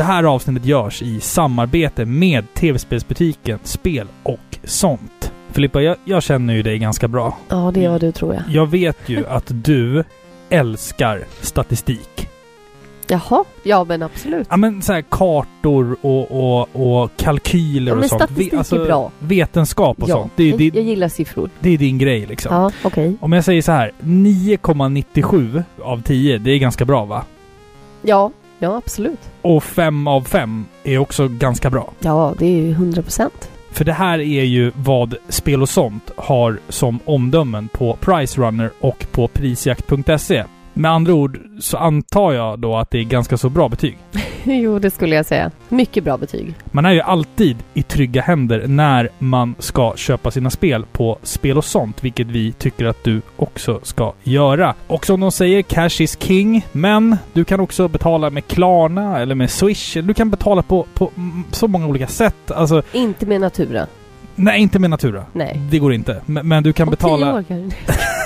Det här avsnittet görs i samarbete med tv-spelsbutiken Spel och sånt. Filippa, jag, jag känner ju dig ganska bra. Ja, det är vad du tror jag. Jag vet ju att du älskar statistik. Jaha, ja men absolut. Ja men så här kartor och, och, och kalkyler Ja, och sånt. statistik alltså, är bra. Vetenskap och ja, sånt. Det, det, jag gillar siffror. det är din grej liksom. Ja, okej. Om jag säger så här, 9,97 av 10, det är ganska bra va? Ja, ja absolut. Och 5 av 5 är också ganska bra. Ja, det är ju 100 procent. För det här är ju vad Spel och sånt har som omdömen på Price Runner och på prisjakt.se. Med andra ord så antar jag då att det är ganska så bra betyg. jo, det skulle jag säga. Mycket bra betyg. Man är ju alltid i trygga händer när man ska köpa sina spel på Spel och sånt, vilket vi tycker att du också ska göra. Och som de säger, cash is king, men du kan också betala med Klarna eller med Swish. Du kan betala på, på så många olika sätt. Alltså, Inte med Natura. nej, inte med Natura. Nej. Det går inte. Men, men du kan Om betala... tio år.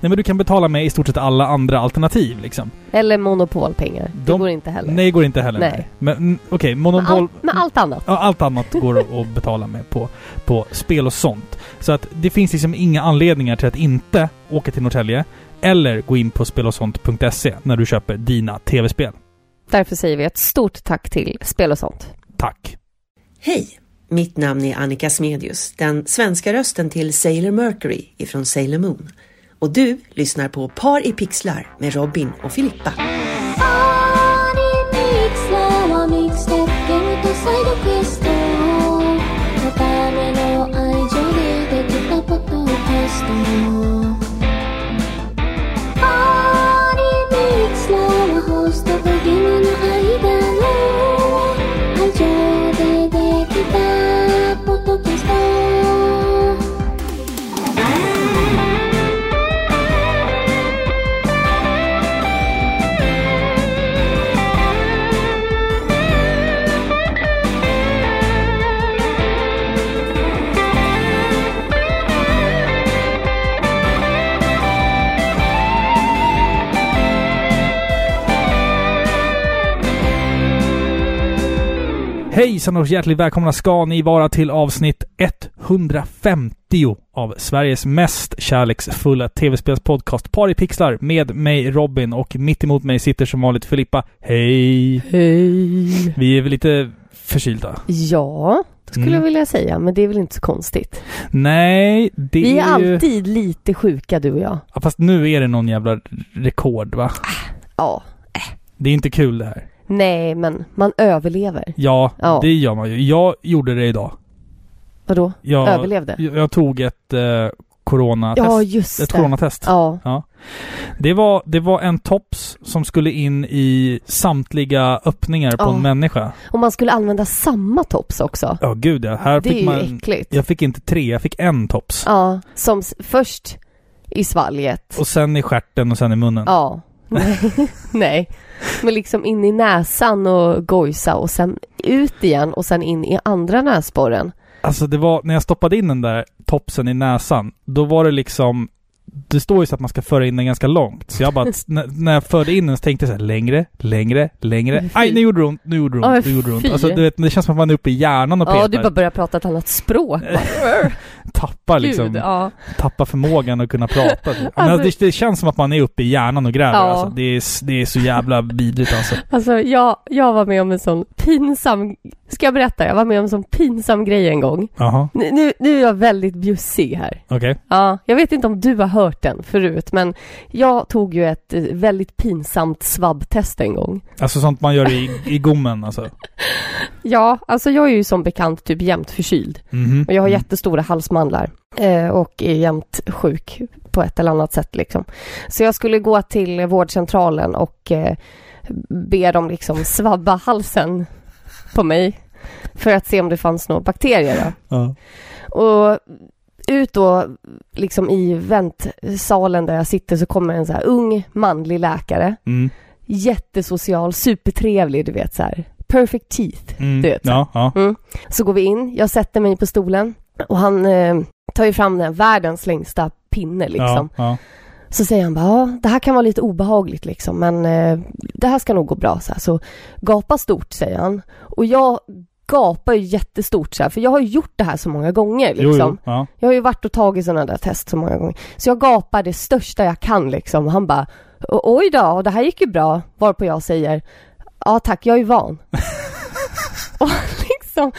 Nej, men du kan betala med i stort sett alla andra alternativ liksom. Eller monopolpengar. Det De- går inte heller. Nej, det går inte heller. Nej. Men mm, okej, med, monopol... all, med allt annat. Ja, allt annat går att- att betala med på, på spel och sånt. Så att det finns liksom inga anledningar till att inte åka till Norrtälje eller gå in på spelosont.se när du köper dina tv-spel. Därför säger vi ett stort tack till Spel och sånt. Tack! Hej! Mitt namn är Annika Smedius, den svenska rösten till Sailor Mercury ifrån Sailor Moon. Och du lyssnar på Par i pixlar med Robin och Filippa. Par Hejsan och hjärtligt välkomna ska ni vara till avsnitt 150 av Sveriges mest kärleksfulla tv-spelspodcast Par i pixlar med mig Robin och mitt emot mig sitter som vanligt Filippa. Hej! Hej! Vi är väl lite förkylda? Ja, det skulle Mm. jag vilja säga. Men det är väl inte så konstigt. Nej, det Vi är är ju... alltid lite sjuka du och jag. Ja, fast nu är det någon jävla rekord va? Ja. Det är inte kul det här. Nej, men man överlever. Ja, Ja. det gör man ju. Jag gjorde det idag. Vadå? Jag, Överlevde? Jag, jag tog ett eh, coronatest. Ja, just ett det. coronatest. Ja. Det var, det var en tops som skulle in i samtliga öppningar på Ja. en människa. Och man skulle använda samma tops också. Ja, gud ja. Här det är fick ju man... äckligt. Jag fick inte tre, jag fick en tops. Ja, som först i svalget. Och sen i stjärten och sen i munnen. Ja. Nej. Men liksom in i näsan och gojsa och sen ut igen och sen in i andra näsborren. Alltså det var, när jag stoppade in den där topsen i näsan, då var det liksom det står ju så att man ska föra in den ganska långt. Så jag bara, när, jag förde in den så tänkte jag så här, längre, längre, längre. Aj, nu gjorde det ont, nu gjorde det ont, nu gjorde det ont. Alltså du vet, det känns som att man är uppe i hjärnan och Ja, petar. du bara börjar prata ett annat språk. Tappar liksom, Gud, ja. tappar förmågan att kunna prata. Ja, Men Alltså- det, det känns som att man är uppe i hjärnan och gräver Ja. alltså. det, är, det är så jävla vidrigt alltså. Alltså jag, jag var med om en sån pinsam, ska jag berätta? Jag var med om en sån pinsam grej en gång. Nu, nu, nu är jag väldigt bjussig här. okej. Ja, jag vet inte om du har hört den förut, men jag tog ju ett eh, väldigt pinsamt svabbtest en gång. Alltså sånt man gör i, i gommen alltså. Ja, alltså jag är ju som bekant typ jämt förkyld Mhm. och jag har Mm. jättestora halsmandlar eh, och är jämt sjuk på ett eller annat sätt liksom. Så jag skulle gå till vårdcentralen och eh, be dem liksom svabba halsen på mig för att se om det fanns några bakterier. Ja. Och ut då, liksom i väntsalen där jag sitter så kommer en så här ung manlig läkare. Mm. Jättesocial, supertrevlig, du vet så här. Perfect teeth. Mm. Du vet, så. ja, ja. Så går vi in, jag sätter mig på stolen och han eh, tar ju fram den världens längsta pinne liksom. Ja, ja. Så säger han bara, ja, det här kan vara lite obehagligt liksom, men eh, det här ska nog gå bra. Så, här. så gapa stort, säger han. Och jag gapar ju jättestort så här, för jag har ju gjort det här så många gånger liksom. Jo, jo. Ja. Jag har ju varit och tagit sådana där test så många gånger. Så jag gapar det största jag kan liksom. Han bara, "O- oj då, det här gick ju bra. Varpå jag säger, ja tack, jag är van. och liksom...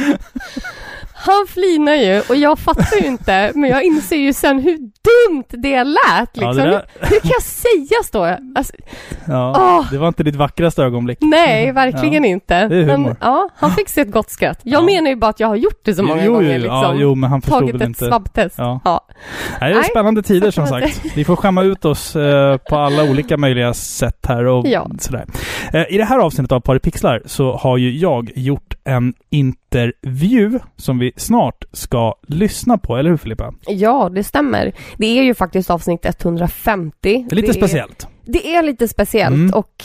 Han flinar ju och jag fattar ju inte, men jag inser ju sen hur dumt det lät Ja, liksom. det där- Hur kan jag säga så? Alltså, Ja. Åh. Det var inte ditt vackraste ögonblick. nej, verkligen inte. det är humor. Men, ja, han fick sig ett gott skratt. Jag Ja. menar ju bara att jag har gjort det så många jo, gånger liksom. ja, jo, men han förstod Tagit ett inte. svabbtest. Ja. Ja. Det är Nej, spännande tider som sagt. Vi får skämma ut oss eh, på alla olika möjliga sätt här och Ja. sådär. Eh, I det här avsnittet av Paripixlar så har ju jag gjort en intervju som vi snart ska lyssna på, eller hur Filippa? Ja, det stämmer. Det är ju faktiskt avsnitt 150. Det är lite speciellt. Det är lite speciellt Mm. och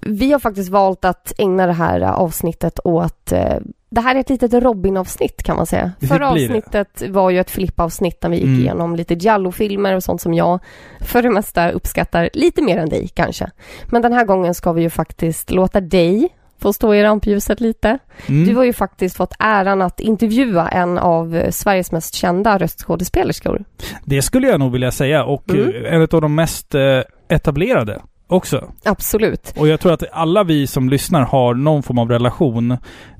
vi har faktiskt valt att ägna det här avsnittet åt eh, det här är ett litet Robin-avsnitt kan man säga. Det Förra blir det. avsnittet var ju ett Filippa-avsnitt där vi gick Mm. igenom lite Giallo-filmer och sånt som jag för det mesta uppskattar lite mer än dig kanske. Men den här gången ska vi ju faktiskt låta dig få stå i rampljuset lite. Mm. Du har ju faktiskt fått äran att intervjua en av eh, Sveriges mest kända röstskådespelerskor. Det skulle jag nog vilja säga och Mm. eh, en av de mest eh, etablerade också. Absolut. Och jag tror att alla vi som lyssnar har någon form av relation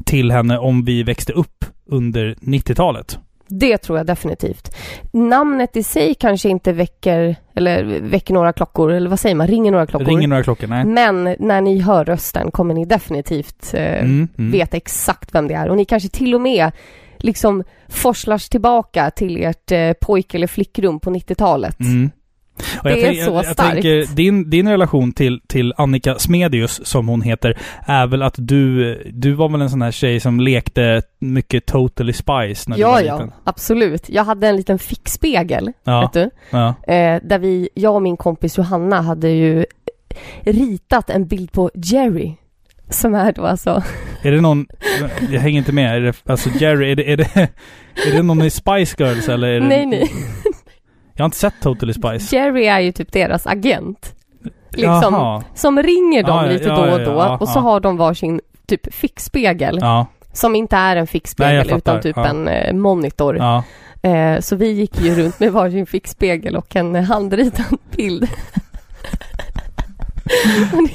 till henne om vi växte upp under 90-talet. Det tror jag definitivt. Namnet i sig kanske inte väcker, eller väcker några klockor, eller vad säger man, ringer några klockor. Ringer några klockor? Nej. Men när ni hör rösten kommer ni definitivt eh, Mm, mm. veta exakt vem det är. Och ni kanske till och med liksom forslars tillbaka till ert eh, pojk eller flickrum på 90-talet. Mm. Och Det är tänk- så jag, jag starkt. tänker, din, din relation till, till Annika Smedius, som hon heter, är väl att du, du var väl en sån här tjej som lekte mycket Totally Spice när du Ja, var ja, liten? absolut. Jag hade en liten fickspegel, Ja. vet du. ja. Eh, där vi, jag och min kompis Johanna hade ju ritat en bild på Jerry. Som är då alltså Är det någon... Jag hänger inte med. Är det, alltså Jerry, är det, är det, är det någon i Spice Girls eller? Är det, Nej, nej. Jag har inte sett Totally Spice. Jerry är ju typ deras agent. Liksom, Jaha. som ringer dem Ja, lite ja, då och då. ja, och så har de varsin typ fickspegel. Som inte är en Nej, fickspegel fattar. utan typ en eh, monitor. Eh, så vi gick ju runt med varsin fickspegel och en handritad bild.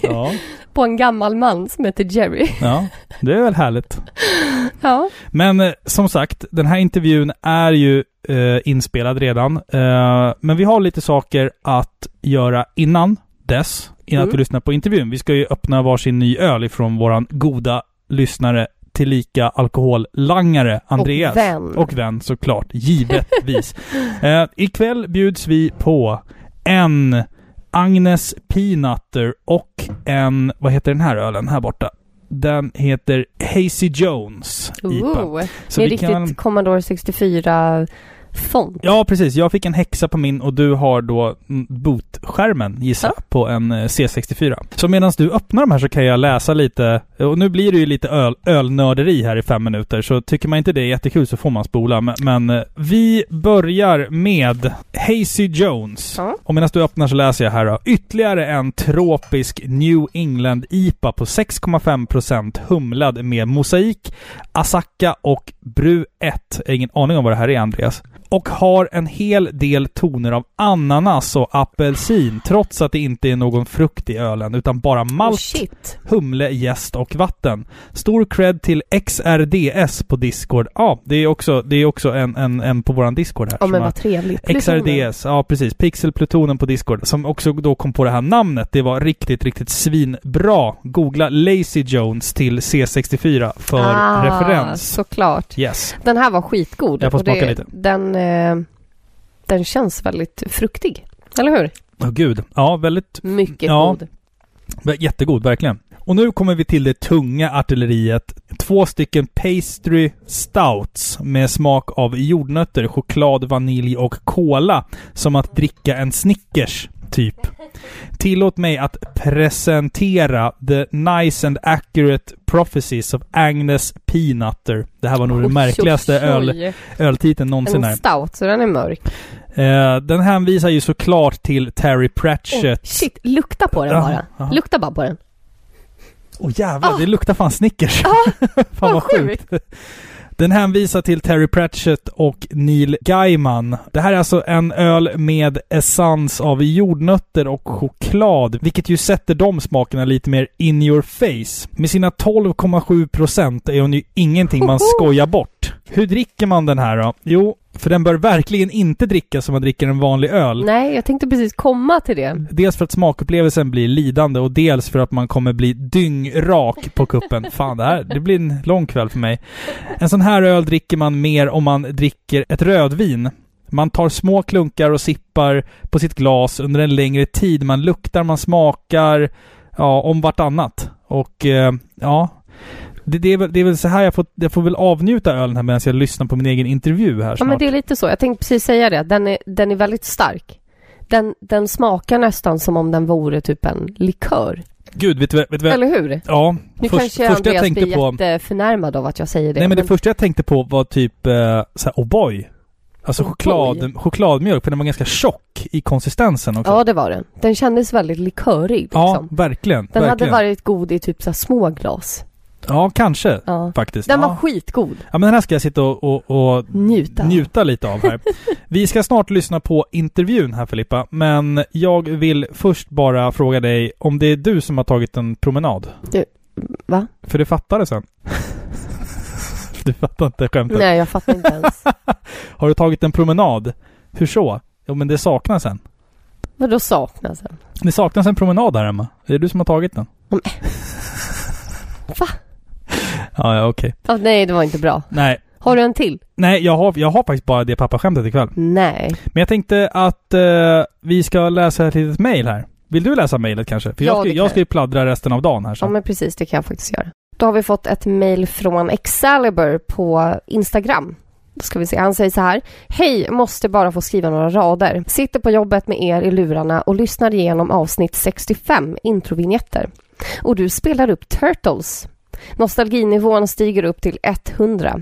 Det- Ja, på en gammal man som heter Jerry. ja. Det är väl härligt. Ja, Men eh, som sagt, den här intervjun är ju eh, inspelad redan. Eh, men vi har lite saker att göra innan dess. Innan Mm. vi lyssnar på intervjun. Vi ska ju öppna varsin ny öl ifrån våran goda lyssnare tillika alkohollangare Andreas. och vän. Och vän såklart, givetvis. eh, ikväll bjuds vi på en Agnes Peanutter och en, vad heter den här ölen här borta? Den heter Hazy Jones IPA. Ooh, Så det är riktigt kan... Commodore 64 font. Ja, precis. Jag fick en häxa på min och du har då bootskärmen, gissa, Ja. på en eh, C64. Så medan du öppnar de här så kan jag läsa lite, och nu blir det ju lite öl, ölnörderi här i fem minuter, så tycker man inte det är jättekul så får man spola. Men, men eh, vi börjar med Hazy Jones. Ja. Och medan du öppnar så läser jag här då. Ytterligare en tropisk New England IPA på 6,5% humlad med mosaik, Asaka och Bru 1. Jag har ingen aning om vad det här är, Andreas. Och har en hel del toner av ananas och apelsin, trots att det inte är någon frukt i ölen, utan bara Oh, malt, shit. humle, jäst och vatten. Stor cred till XRDS på Discord. Ja, det är också, det är också en, en, en på våran Discord här. Ja men vad trevligt. Plutonen. XRDS, ja precis. Pixelplutonen på Discord. Som också då kom på det här namnet. Det var riktigt, riktigt svinbra. Googla Lazy Jones till C64 för ah, referens. såklart. Yes. Den här var skitgod. Jag får och det- smaka lite. Den, den känns väldigt fruktig. Eller hur? Åh gud. Ja, väldigt Mycket Ja. god. Jättegod, verkligen. Och nu kommer vi till det tunga artilleriet. Två stycken pastry stouts med smak av jordnötter, choklad, vanilj och kola. Som att dricka en Snickers. Typ. Tillåt mig att presentera The Nice and Accurate Prophecies of Agnes Peanutter. Det här var nog den märkligaste öl, öltiteln någonsin. En stout, så den är mörk. Eh, den hänvisar ju såklart till Terry Oh, Pratchett. shit, lukta på den bara. ja. Lukta bara på den. Åh jävlar, det luktar fan Snickers. fan vad vad sjukt. Den hänvisar till Terry Pratchett och Neil Gaiman. Det här är alltså en öl med essens av jordnötter och choklad, vilket ju sätter de smakerna lite mer in your face. Med sina 12,7 procent är hon ju ingenting man skojar bort. Hur dricker man den här då? Jo, för den bör verkligen inte drickas som man dricker en vanlig öl. Nej, jag tänkte precis komma till det. Dels för att smakupplevelsen blir lidande och dels för att man kommer bli dyngrak på kuppen. Fan, det här det blir en lång kväll för mig. En sån här öl dricker man mer om man dricker ett rödvin. Man tar små klunkar och sippar på sitt glas under en längre tid. Man luktar, man smakar, ja, om vartannat. Och eh, ja, det, det, är väl, det är väl så här jag får, jag får väl avnjuta ölen här medan jag lyssnar på min egen intervju här Ja, snart. men det är lite så. Jag tänkte precis säga det. Den är, den är väldigt stark. Den, den smakar nästan som om den vore typ en likör. Gud, vet du, vet du? Eller hur? Ja, Nu först, kanske första jag tänkte blir på... jätteförnärmad av att jag säger det. Nej men det första jag tänkte på var typ eh, såhär O'boy. Alltså O'boy? choklad, chokladmjölk, för den var ganska tjock i konsistensen också. Ja, det var den. Den kändes väldigt likörig liksom. Ja, verkligen. Den verkligen. hade varit god i typ så små glas. Ja, kanske. Ja. Faktiskt. Den ja. var skitgod. ja, men den här ska jag sitta och, och, och Njuta. njuta lite av här. Vi ska snart lyssna på intervjun här Filippa, men jag vill först bara fråga dig om det är du som har tagit en promenad? Va? För det fattade sen. du fattar inte skämtet? Nej, jag fattar inte ens. Har du tagit en promenad? Hur så? Jo men det saknas en. Vadå saknas den? Det saknas en promenad här Emma. Det är du som har tagit den. Men- Va? Ja, ja okej. Ja, nej, det var inte bra. Nej. Har du en till? Nej, jag har, jag har faktiskt bara det pappaskämtet ikväll. Nej. Men jag tänkte att eh, vi ska läsa ett litet mail här. Vill du läsa mejlet kanske? För Ja, jag, ska, det kan jag ska ju pladdra resten av dagen här Ja, men precis. Det kan jag faktiskt göra. Då har vi fått ett mejl från Excalibur på Instagram. Då ska vi se. Han säger så här. Hej, måste bara få skriva några rader. Sitter på jobbet med er i lurarna och lyssnar igenom avsnitt 65, introvinjetter. Och du spelar upp Turtles. Nostalginivån stiger upp till 100.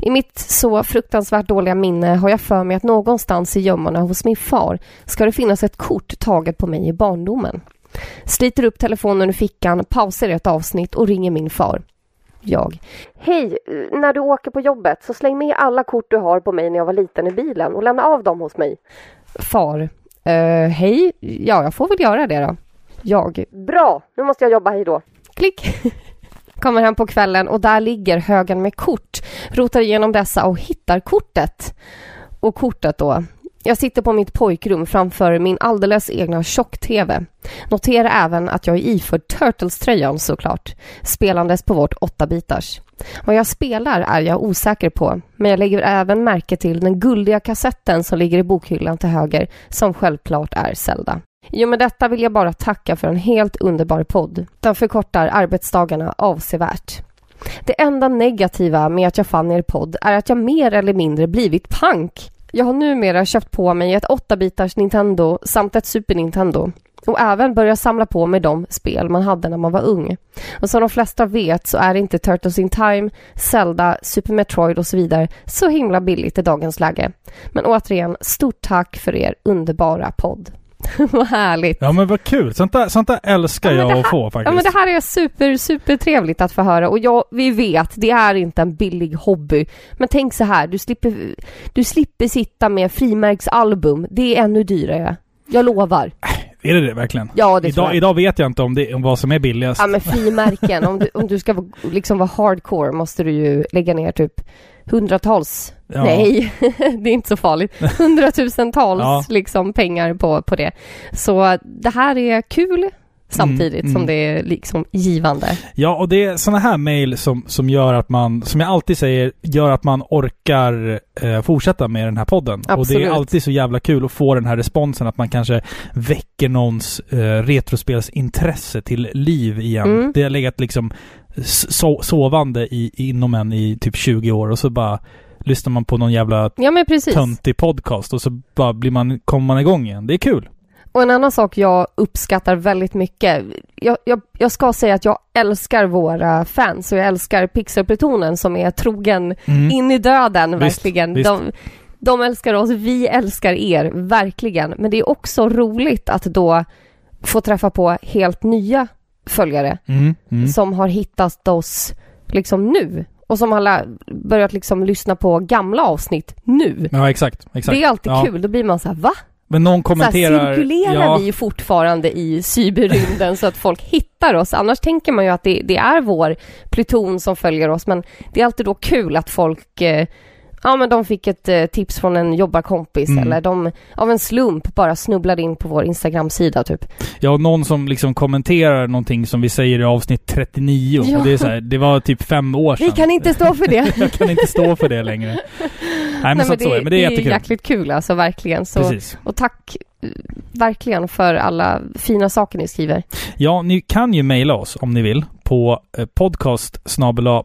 I mitt så fruktansvärt dåliga minne har jag för mig att någonstans i gömmorna hos min far ska det finnas ett kort taget på mig i barndomen. Sliter upp telefonen ur fickan, pausar ett avsnitt och ringer min far. Jag. Hej! När du åker på jobbet så släng med alla kort du har på mig när jag var liten i bilen och lämna av dem hos mig. Far. Eh, hej? Ja, jag får väl göra det då. Jag. Bra! Nu måste jag jobba, hej då. Klick! Kommer hem på kvällen och där ligger högen med kort. Rotar igenom dessa och hittar kortet. Och kortet då. Jag sitter på mitt pojkrum framför min alldeles egna tjock-tv. Notera även att jag är iförd Turtles-tröjan såklart, spelandes på vårt 8-bitars. Vad jag spelar är jag osäker på, men jag lägger även märke till den guldiga kassetten som ligger i bokhyllan till höger, som självklart är Zelda. Jo, med detta vill jag bara tacka för en helt underbar podd. Den förkortar arbetsdagarna avsevärt. Det enda negativa med att jag fann er podd är att jag mer eller mindre blivit pank. Jag har numera köpt på mig ett 8-bitars Nintendo samt ett Super Nintendo och även börjat samla på mig de spel man hade när man var ung. Och som de flesta vet så är inte Turtles in Time, Zelda, Super Metroid och så vidare så himla billigt i dagens läge. Men återigen, stort tack för er underbara podd. Vad härligt! Ja men vad kul! Sånt där, sånt där älskar Ja, jag det att få faktiskt. Ja men det här är super, super trevligt att få höra och jag, vi vet, det är inte en billig hobby. Men tänk så här, du slipper, du slipper sitta med frimärksalbum. Det är ännu dyrare. Jag lovar. Är det det verkligen? Ja, det tror Idag, jag. idag vet jag inte om, det, om vad som är billigast. Ja men frimärken, om du, om du ska vara- liksom vara hardcore måste du ju lägga ner typ hundratals, Ja. nej det är inte så farligt, hundratusentals Ja. liksom pengar på, på det. Så det här är kul samtidigt Mm, som mm. det är liksom givande. Ja, och det är såna här mejl som, som gör att man, som jag alltid säger, gör att man orkar eh, fortsätta med den här podden. Och det Absolut. är alltid så jävla kul att få den här responsen att man kanske väcker någons eh, retrospelsintresse till liv igen. Mm. Det har legat liksom so sovande i, inom en i typ 20 år och så bara lyssnar man på någon jävla Ja töntig podcast och så bara blir man, kommer man igång igen. Det är kul. Och en annan sak jag uppskattar väldigt mycket. Jag, jag, jag ska säga att jag älskar våra fans och jag älskar Pixelplutonen som är trogen Mm. in i döden, Visst, verkligen. visst. De, de älskar oss, vi älskar er, verkligen. Men det är också roligt att då få träffa på helt nya följare Mm. Mm. som har hittat oss liksom nu och som har börjat liksom lyssna på gamla avsnitt nu. Ja, exakt. exakt. Det är alltid ja. kul, då blir man så här, va? Men någon Så här, kommenterar... cirkulerar ja, vi fortfarande i cyberrymden så att folk hittar oss? Annars tänker man ju att det, det är vår pluton som följer oss, men det är alltid då kul att folk eh, Ja men de fick ett eh, tips från en jobbarkompis Mm. eller de av en slump bara snubblade in på vår Instagram-sida typ. Ja, någon som liksom kommenterar någonting som vi säger i avsnitt 39. Ja. Och det, är så här, det var typ fem år sedan. Vi kan inte stå för det. Vi kan inte stå för det längre. Nej, men så att så är det. Men det är jättekul. jäkligt kul alltså, verkligen. Så, Precis. och tack eh, verkligen för alla fina saker ni skriver. Ja, ni kan ju mejla oss om ni vill på eh, podcast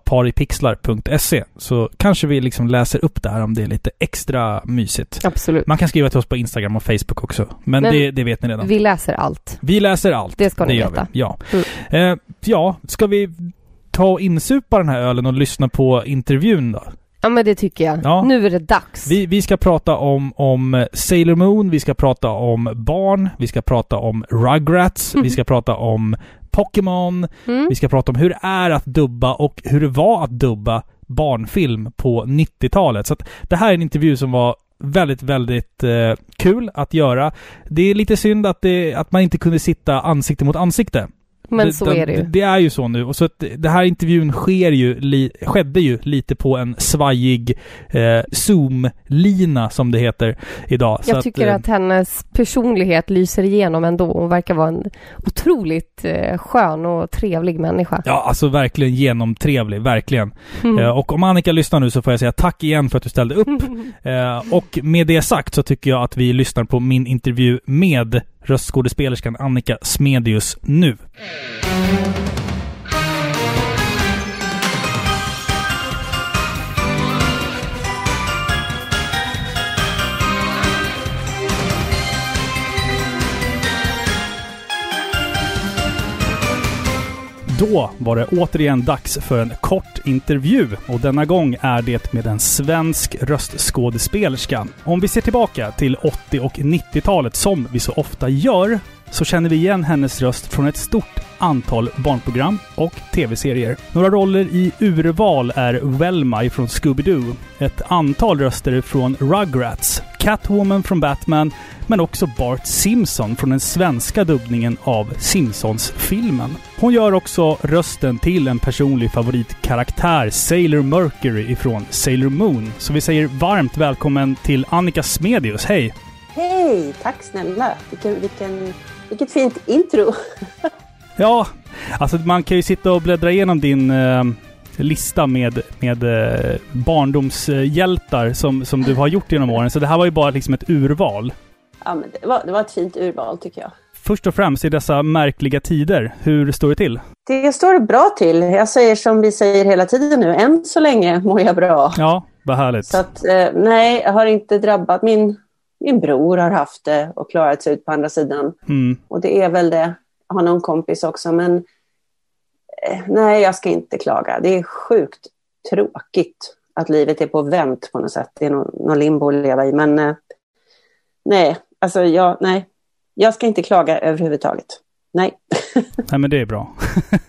paripixlar.se så kanske vi liksom läser upp det här om det är lite extra mysigt. Absolut. Man kan skriva till oss på Instagram och Facebook också. Men, Men det, det vet ni redan. Vi läser allt. Vi läser allt. Det ska ni gör veta. Vi. Ja. Mm. Eh, ja, ska vi ta och insupa den här ölen och lyssna på intervjun då? Ja men det tycker jag. Ja. Nu är det dags. Vi, vi ska prata om, om Sailor Moon, vi ska prata om barn, vi ska prata om Rugrats, Mhm. vi ska prata om Pokémon, Mm. vi ska prata om hur det är att dubba och hur det var att dubba barnfilm på 90-talet. Så att det här är en intervju som var väldigt, väldigt eh, kul att göra. Det är lite synd att, det, att man inte kunde sitta ansikte mot ansikte. Men det, så den- är det ju. Det är ju så nu. Och så att det här intervjun sker ju, li, skedde ju lite på en svajig eh, Zoom-lina som det heter idag. så Jag tycker eh, att hennes personlighet lyser igenom ändå. Hon verkar vara en otroligt eh, skön och trevlig människa. Ja, alltså verkligen genomtrevlig, verkligen. Mm. Eh, och om Annika lyssnar nu så får jag säga tack igen för att du ställde upp. Eh, och med det sagt så tycker jag att vi lyssnar på min intervju med röstskådespelerskan Annika Smedius nu. Då var det återigen dags för en kort intervju och denna gång är det med en svensk röstskådespelerska. Om vi ser tillbaka till 80 och 90-talet som vi så ofta gör så känner vi igen hennes röst från ett stort antal barnprogram och tv-serier. Några roller i urval är Velma från Scooby-Doo, ett antal röster från Rugrats, Catwoman från Batman, men också Bart Simpson från den svenska dubbningen av Simpsons-filmen. Hon gör också rösten till en personlig favoritkaraktär, Sailor Mercury ifrån Sailor Moon. Så vi säger varmt välkommen till Annika Smedius. Hej! Hej! Tack snälla! Vilken, vilken, vilket fint intro! Ja, alltså man kan ju sitta och bläddra igenom din eh, lista med, med eh, barndomshjältar som, som du har gjort genom åren. Så det här var ju bara liksom ett urval. Ja, men det, var, det var ett fint urval tycker jag. Först och främst i dessa märkliga tider, hur står det till? Det står bra till. Jag säger som vi säger hela tiden nu, än så länge mår jag bra. Ja, vad härligt. Så att, eh, nej, jag har inte drabbat. Min, min bror har haft det och klarat sig ut på andra sidan. Mm. Och det är väl det. Jag har någon kompis också, men eh, nej, jag ska inte klaga. Det är sjukt tråkigt att livet är på vänt på något sätt. Det är någon, någon limbo att leva i, men eh, nej, alltså jag, nej, jag ska inte klaga överhuvudtaget. Nej. Nej, men det är bra.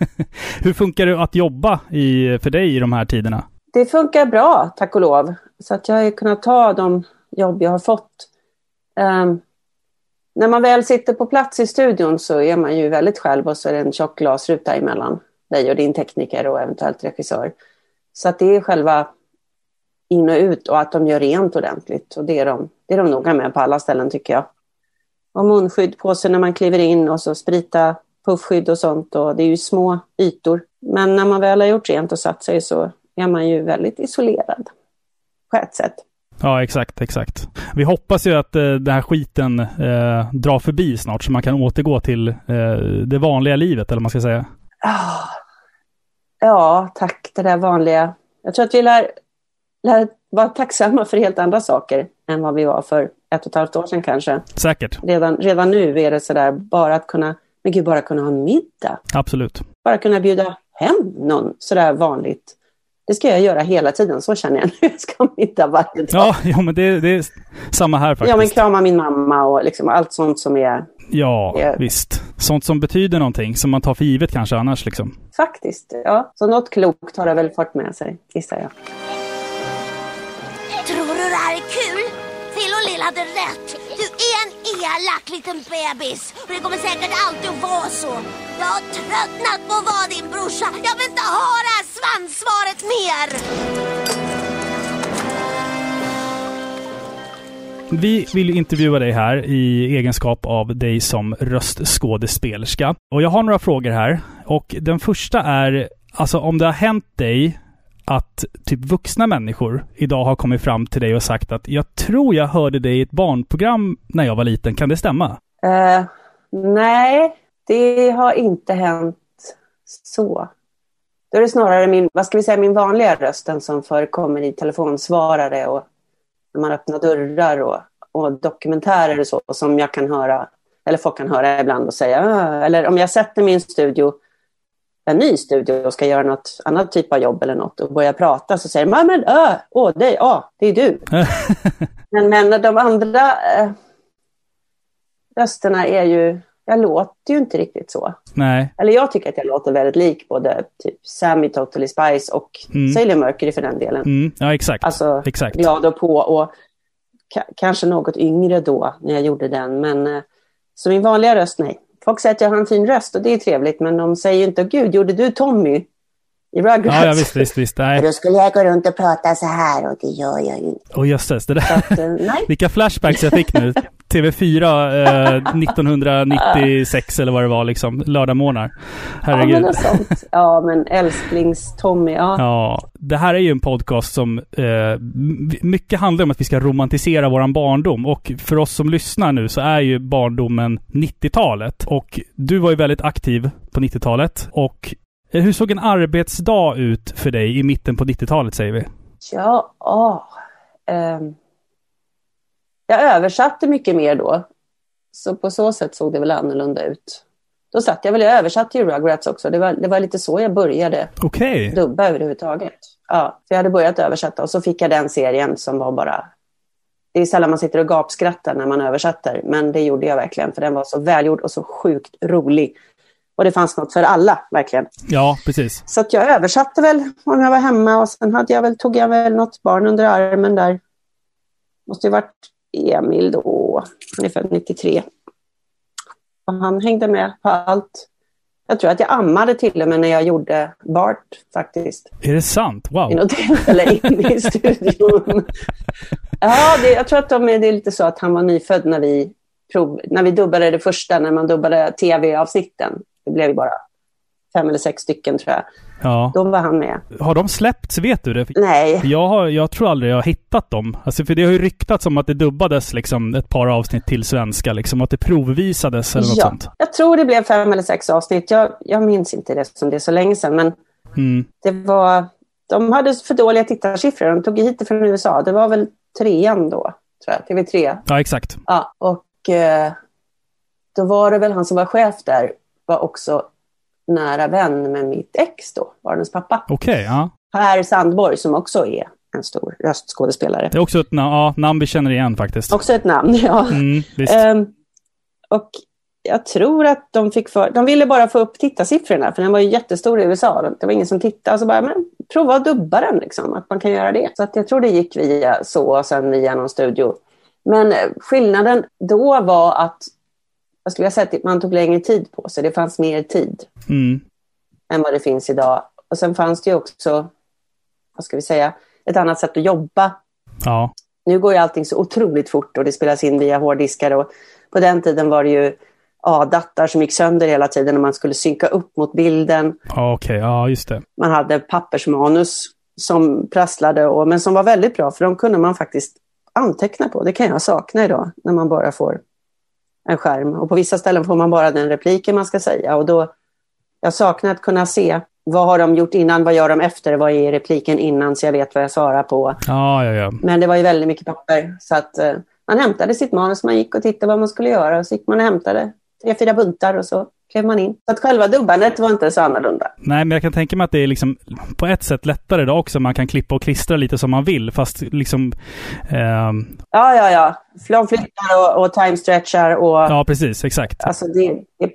hur funkar det att jobba i, för dig i de här tiderna? Det funkar bra, tack och lov. Så att jag har kunnat ta de jobb jag har fått. Um, när man väl sitter på plats i studion så är man ju väldigt själv och så är det en tjock glasruta emellan dig och din tekniker och eventuellt regissör. Så att det är själva in och ut och att de gör rent ordentligt. Och det är de, det är de noga med på alla ställen tycker jag. Och munskydd på sig när man kliver in och så sprita puffskydd och sånt. Och det är ju små ytor. Men när man väl har gjort rent och satt sig så är man ju väldigt isolerad. På ett sätt. Ja, exakt, exakt. Vi hoppas ju att eh, den här skiten eh, drar förbi snart så man kan återgå till eh, det vanliga livet, eller vad man ska säga. Ah. Ja, tack. Det där vanliga. Jag tror att vi lär, lär vara tacksamma för helt andra saker än vad vi var för ett och ett halvt år sedan kanske. Säkert. Redan, redan nu är det sådär, bara att kunna, men gud, bara kunna ha en middag. Absolut. Bara kunna bjuda hem någon sådär vanligt. Det ska jag göra hela tiden, så känner jag nu. Jag ska ha middag varje dag. Ja, jo, men det, det är samma här faktiskt. Ja, men krama min mamma och liksom allt sånt som är Ja, Ja. visst. Sånt som betyder någonting, som man tar för givet kanske annars liksom. faktiskt, ja. Så något klokt har det väl fått med sig, gissar jag. Tror du det här är kul? Phil och Lill hade rätt. Du är en elak liten bebis. Och det kommer säkert alltid att vara så. Jag har tröttnat på att vara din brorsa. Jag vill inte ha det här svanssvaret mer. Vi vill ju intervjua dig här i egenskap av dig som röstskådespelerska. Och jag har några frågor här. Och den första är, alltså om det har hänt dig att typ vuxna människor idag har kommit fram till dig och sagt att jag tror jag hörde dig i ett barnprogram när jag var liten. Kan det stämma? Eh, nej, det har inte hänt så. Då är det snarare min, vad ska vi säga, min vanliga röst, den som förekommer i telefonsvarare och när man öppnar dörrar och, och dokumentärer och så, som jag kan höra, eller folk kan höra ibland och säga, "Ah", eller om jag sätter min studio, en ny studio och ska göra något annat typ av jobb eller något och börjar prata så säger man, men äh, åh, det, ja, det är du. men, men de andra eh, rösterna är ju, jag låter ju inte riktigt så. Nej. Eller jag tycker att jag låter väldigt lik både typ Sammy Totally Spice och Mm. Sailor Mercury för den delen. Mm, ja, exakt. Alltså Exakt. glad och på och ka- kanske något yngre då när jag gjorde den. Men eh, så min vanliga röst, nej. Folk säger att jag har en fin röst och det är trevligt men de säger ju inte, gud gjorde du Tommy i Rugrats? Ja, ja visst, visst, visst. Nej. Då skulle jag gå runt och prata så här och det gör jag ju inte. Och jösses, det där. Att, eh, nej. Vilka flashbacks jag fick nu. TV4 eh, 1996 eller vad det var liksom. Lördagmorgnar. Ja, men Herregud. något sånt. Ja, men älsklings-Tommy, ja. Ja, det här är ju en podcast som eh, mycket handlar om att vi ska romantisera våran barndom. Och för oss som lyssnar nu så är ju barndomen 90-talet. Och du var ju väldigt aktiv på 90-talet. Och hur såg en arbetsdag ut för dig i mitten på 90-talet säger vi? Ja, ah, ehm. jag översatte mycket mer då. Så på så sätt såg det väl annorlunda ut. Då satt jag väl, jag översatte ju Rugrats också. Det var, det var lite så jag började Okej. dubba överhuvudtaget. Ja, för jag hade börjat översätta och så fick jag den serien som var bara... Det är sällan man sitter och gapskrattar när man översätter, men det gjorde jag verkligen för den var så välgjord och så sjukt rolig. Och det fanns något för alla, verkligen. Ja, precis. Så jag översatte väl om jag var hemma och sen hade jag väl, tog jag väl något barn under armen där. Måste ju varit Emil då, han är född 93. Och han hängde med på allt. Jag tror att jag ammade till och med när jag gjorde Bart faktiskt. Är det sant? I Wow. något tillfälle inne i studion. Ja, det, jag tror att de är, det är lite så att han var nyfödd när vi, prov, när vi dubbade det första, när man dubbade tv-avsnitten. Det blev ju bara fem eller sex stycken tror jag. Ja. Då var han med. Har de släppts? Vet du det? Nej, Jag, har, jag tror aldrig jag har hittat dem. Alltså för det har ju ryktats om att det dubbades liksom ett par avsnitt till svenska. Liksom att det provvisades eller något ja. sånt. jag tror det blev fem eller sex avsnitt. Jag, jag minns inte det som det är så länge sedan, men Mm. det var... De hade för dåliga tittarsiffror. De tog hit det från USA. Det var väl trean då, tror jag. TV3. Ja, exakt. Ja, och eh, då var det väl han som var chef där, var också nära vän med mitt ex då, barnens pappa. Okej, ja. Per Sandborg som också är en stor röstskådespelare. Det är också ett na- ja, namn vi känner igen faktiskt. Också ett namn, ja. Mm. Ehm, och jag tror att de fick för... De ville bara få upp tittarsiffrorna, för den var ju jättestor i USA. Det var ingen som tittade. Så bara, men prova att dubba den, liksom, att man kan göra det. Så att jag tror det gick via så och sen via någon studio. Men eh, skillnaden då var att, vad skulle jag säga, att man tog längre tid på sig. Det fanns mer tid Mm. än vad det finns idag. Och sen fanns det ju också, vad ska vi säga, ett annat sätt att jobba. Ja. Nu går ju allting så otroligt fort och det spelas in via hårddiskar. Och på den tiden var det ju A-dattar som gick sönder hela tiden och man skulle synka upp mot bilden. okej. Ja, just det. Man hade pappersmanus som prasslade, och, men som var väldigt bra för de kunde man faktiskt anteckna på. Det kan jag sakna idag när man bara får en skärm. Och på vissa ställen får man bara den repliken man ska säga. Och då, jag saknar att kunna se vad har de gjort innan, vad gör de efter, vad är repliken innan så jag vet vad jag svarar på. Ja, ja, ja. Men det var ju väldigt mycket papper. Så att, eh, man hämtade sitt manus, man gick och tittade vad man skulle göra och så gick man och hämtade tre, fyra buntar och så klev man in. Så att själva dubbandet var inte så annorlunda. Nej, men jag kan tänka mig att det är liksom på ett sätt lättare idag också. Man kan klippa och klistra lite som man vill, fast liksom... ehm, Ja, ja, ja. Flyttar och, och timestretchar och ja, precis. Exakt. alltså det, det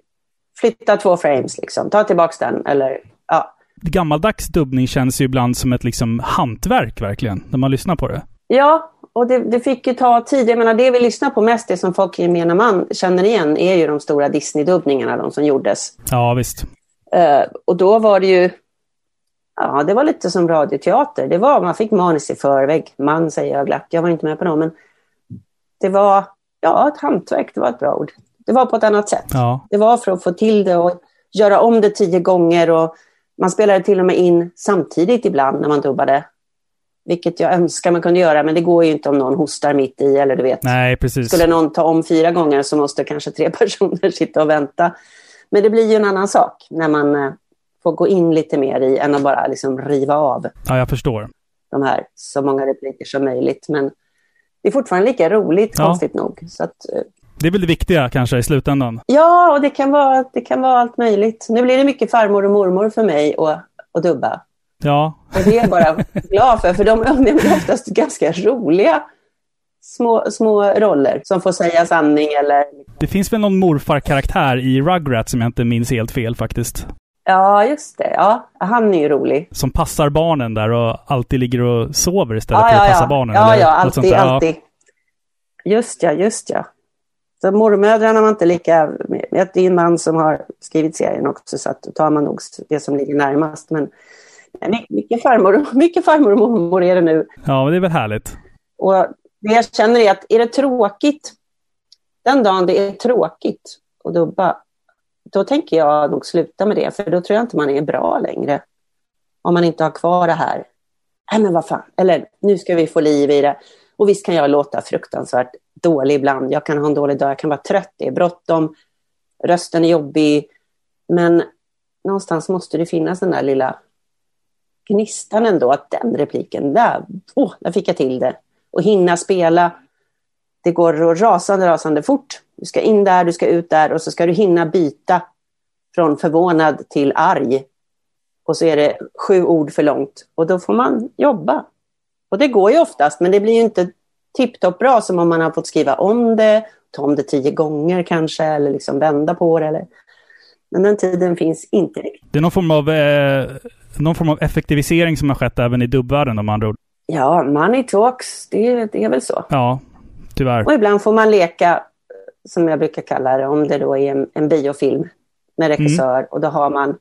flytta två frames liksom. Ta tillbaks den eller ja. Gammaldags dubbning känns ju ibland som ett liksom hantverk verkligen, när man lyssnar på det. Ja, och det, det fick ju ta tid. Jag menar, det vi lyssnar på mest, det som folk i gemene man känner igen, är ju de stora Disney-dubbningarna, de som gjordes. Ja, visst. Eh, och då var det ju, ja, det var lite som radioteater. Det var, man fick manus i förväg. Man säger jag glatt, jag var inte med på dem, men det var, ja, ett hantverk, det var ett bra ord. Det var på ett annat sätt. Ja. Det var för att få till det och göra om det tio gånger och man spelade till och med in samtidigt ibland när man dubbade. Vilket jag önskar man kunde göra, men det går ju inte om någon hostar mitt i eller du vet. Nej, precis. Skulle någon ta om fyra gånger så måste kanske tre personer sitta och vänta. Men det blir ju en annan sak när man eh, får gå in lite mer i än att bara liksom riva av Ja, jag förstår. de här så många repliker som möjligt. Men det är fortfarande lika roligt, Ja. konstigt nog. Så att, eh, Det är väl det viktiga kanske i slutändan. ja, och det kan, vara, det kan vara allt möjligt. Nu blir det mycket farmor och mormor för mig att, att dubba. Ja, Och det är jag bara glad för, för de är oftast ganska roliga små, små roller som får säga sanning eller... det finns väl någon morfarkaraktär i Rugrats som jag inte minns helt fel faktiskt. Ja, just det. Ja, han är ju rolig. Som passar barnen där och alltid ligger och sover istället Ja, för att ja, passa ja. barnen. Ja, eller ja, alltid, alltid. Just ja, just ja. Så mormödrarna var inte lika... Det är en man som har skrivit serien också, så att då tar man nog det som ligger närmast. Men mycket farmor, mycket farmor och mormor är det nu. ja, men det är väl härligt. Och det jag känner är att är det tråkigt, den dagen det är tråkigt att dubba, då tänker jag nog sluta med det, för då tror jag inte man är bra längre. Om man inte har kvar det här. Nej men vad fan, eller nu ska vi få liv i det. Och visst kan jag låta fruktansvärt dålig ibland. Jag kan ha en dålig dag, jag kan vara trött, det är bråttom, rösten är jobbig. Men någonstans måste det finnas den där lilla gnistan ändå, att den repliken, där, oh, där fick jag till det. Och hinna spela. Det går rasande, rasande fort. Du ska in där, du ska ut där och så ska du hinna byta från förvånad till arg. Och så är det sju ord för långt. Och då får man jobba. Och det går ju oftast, men det blir ju inte tipptopp bra som om man har fått skriva om det, ta om det tio gånger kanske, eller liksom vända på det. Eller... Men den tiden finns inte riktigt. Det är någon form av, eh, någon form av effektivisering som har skett även i dubbvärlden om andra ord. Ja, money talks, det, det är väl så. Ja, tyvärr. Och ibland får man leka, som jag brukar kalla det, om det då är en, en biofilm med regissör. Och då har man,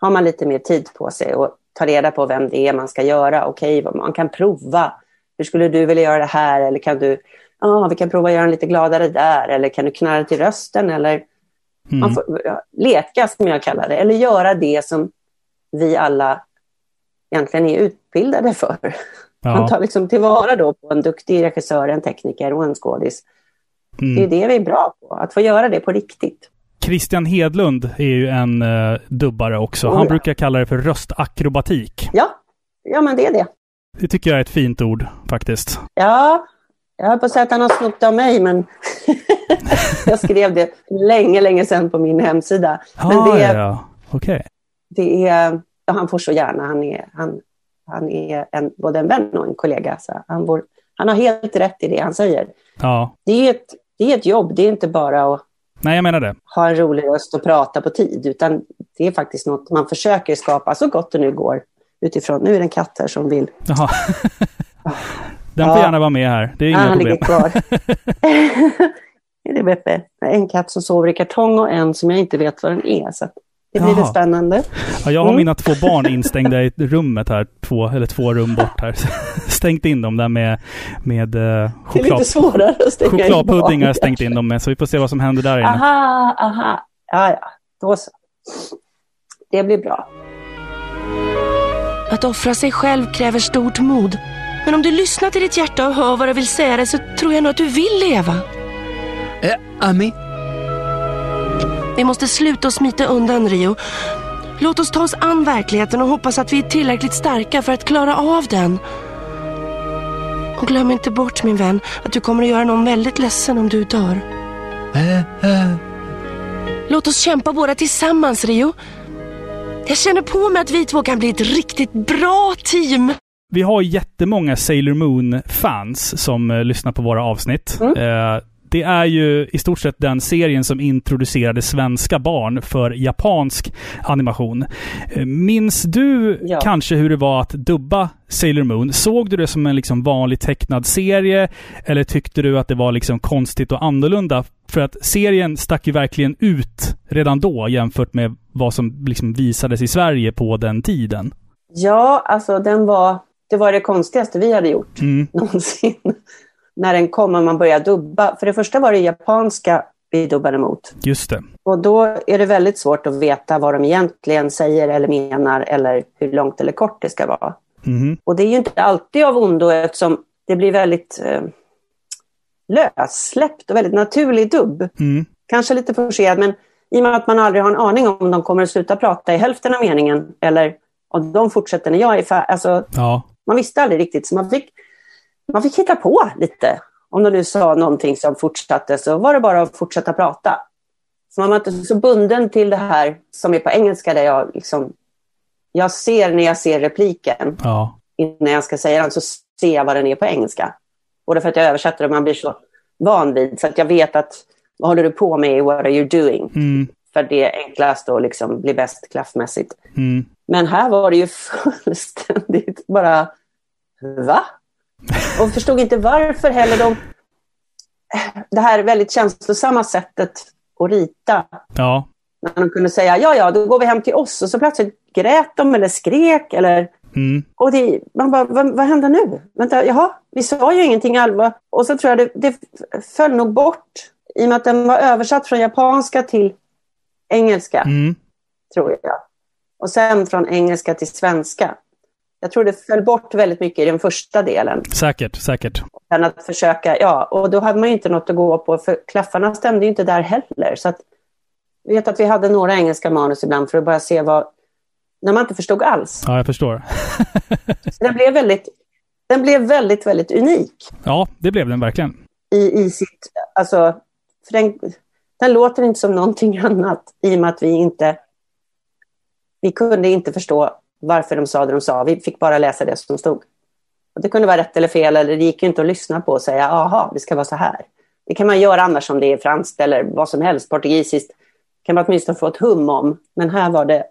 har man lite mer tid på sig och ta reda på vem det är man ska göra. Okej, vad man kan prova. Hur skulle du vilja göra det här? Eller kan du, ja, vi kan prova att göra den lite gladare där. Eller kan du knarra till rösten? Eller Mm. man får leka, som jag kallar det. Eller göra det som vi alla egentligen är utbildade för. Man Ja. tar liksom tillvara då på en duktig regissör, en tekniker och en skådis. Det är Mm. det vi är bra på, att få göra det på riktigt. Christian Hedlund är ju en eh, dubbare också. Oh, Han ja. brukar kalla det för röstakrobatik. Ja, ja men det är det. Det tycker jag är ett fint ord faktiskt. Ja, jag höll på att säga att han har snott av mig, men jag skrev det länge, länge sedan på min hemsida. Men Ah, det, ja, ja. Okej. det är, ja, han får så gärna, han är, han, han är en, både en vän och en kollega. Så han, får, han har helt rätt i det han säger. Ja. Det är ett, det är ett jobb, det är inte bara att Nej, jag menar det. ha en rolig röst och prata på tid, utan det är faktiskt något man försöker skapa så gott det nu går utifrån. Nu är det en katt här som vill. Den får Ja. gärna vara med här. Det är Ah, inga han problem. ligger kvar. är det Beppe? En katt som sover i kartong och en som jag inte vet vad den är. Så det blir Jaha. det spännande. Ja, jag har Mm. mina två barn instängda i rummet här. Två, eller två rum bort här. Stängt in dem där med, med Det är choklad, lite svårare att stänga in chokladpudding har jag stängt in dem med. Så vi får se vad som händer där inne. Aha, aha. Ja, ja. Då så. Det blir bra. Att offra sig själv kräver stort mod. Men om du lyssnar till ditt hjärta och hör vad det vill säga dig så tror jag nog att du vill leva. Eh, Ami? Vi måste sluta smita undan, Rio. Låt oss ta oss an verkligheten och hoppas att vi är tillräckligt starka för att klara av den. Och glöm inte bort min vän att du kommer att göra någon väldigt ledsen om du dör. Eh, eh. Låt oss kämpa båda tillsammans Rio. Jag känner på mig att vi två kan bli ett riktigt bra team. Vi har jättemånga Sailor Moon-fans som eh, lyssnar på våra avsnitt. Mm. Eh, det är ju i stort sett den serien som introducerade svenska barn för japansk animation. Eh, minns du Ja. kanske hur det var att dubba Sailor Moon? Såg du det som en liksom vanlig tecknad serie? Eller tyckte du att det var liksom konstigt och annorlunda? För att serien stack ju verkligen ut redan då jämfört med vad som liksom visades i Sverige på den tiden. Ja, alltså den var, det var det konstigaste vi hade gjort Mm. någonsin. När den kom och man började dubba. För det första var det japanska vi dubbade mot. Just det. Och då är det väldigt svårt att veta vad de egentligen säger eller menar eller hur långt eller kort det ska vara. Mhm. Och det är ju inte alltid av ondo eftersom det blir väldigt eh, lössläppt och väldigt naturlig dubb. Mm. Kanske lite forcerad men i och med att man aldrig har en aning om de kommer att sluta prata i hälften av meningen eller om de fortsätter när jag är färdig. Alltså, Ja. Man visste aldrig riktigt så man fick, man fick hitta på lite. Om de nu sa någonting som fortsatte så var det bara att fortsätta prata. Så man var inte så bunden till det här som är på engelska där jag liksom, jag ser när jag ser repliken Ja. innan jag ska säga den så ser jag vad den är på engelska. Både för att jag översätter och man blir så van vid så att jag vet att vad håller du på med, what are you doing? Mm. För det är enklast att liksom bli bäst klaffmässigt. Mm. Men här var det ju fullständigt bara, va? Och förstod inte varför heller de, det här väldigt känslosamma sättet att rita. Ja. När de kunde säga, ja ja, då går vi hem till oss. Och så plötsligt grät de eller skrek eller Mm. och det, man bara, vad, vad händer nu? Vänta, jaha, vi sa ju ingenting allvar. Och så tror jag det, det föll nog bort. I och med att den var översatt från japanska till engelska, Mm. tror jag. Och sen från engelska till svenska. Jag tror det föll bort väldigt mycket i den första delen. Säkert, säkert. Än att försöka, ja, och då hade man ju inte något att gå på, för klaffarna stämde ju inte där heller. Så att, jag vet att vi hade några engelska manus ibland för att bara se vad, när man inte förstod alls. Ja, jag förstår. Så den blev väldigt, den blev väldigt, väldigt unik Ja, det blev den verkligen. i, i sitt, alltså, för den, den låter inte som någonting annat i och med att vi inte, vi kunde inte förstå varför de sa det de sa. Vi fick bara läsa det som stod. Och det kunde vara rätt eller fel, eller det gick inte att lyssna på och säga, aha, det ska vara så här. Det kan man göra annars om det är franskt eller vad som helst, portugisiskt. kan man åtminstone få ett hum om. Men här var det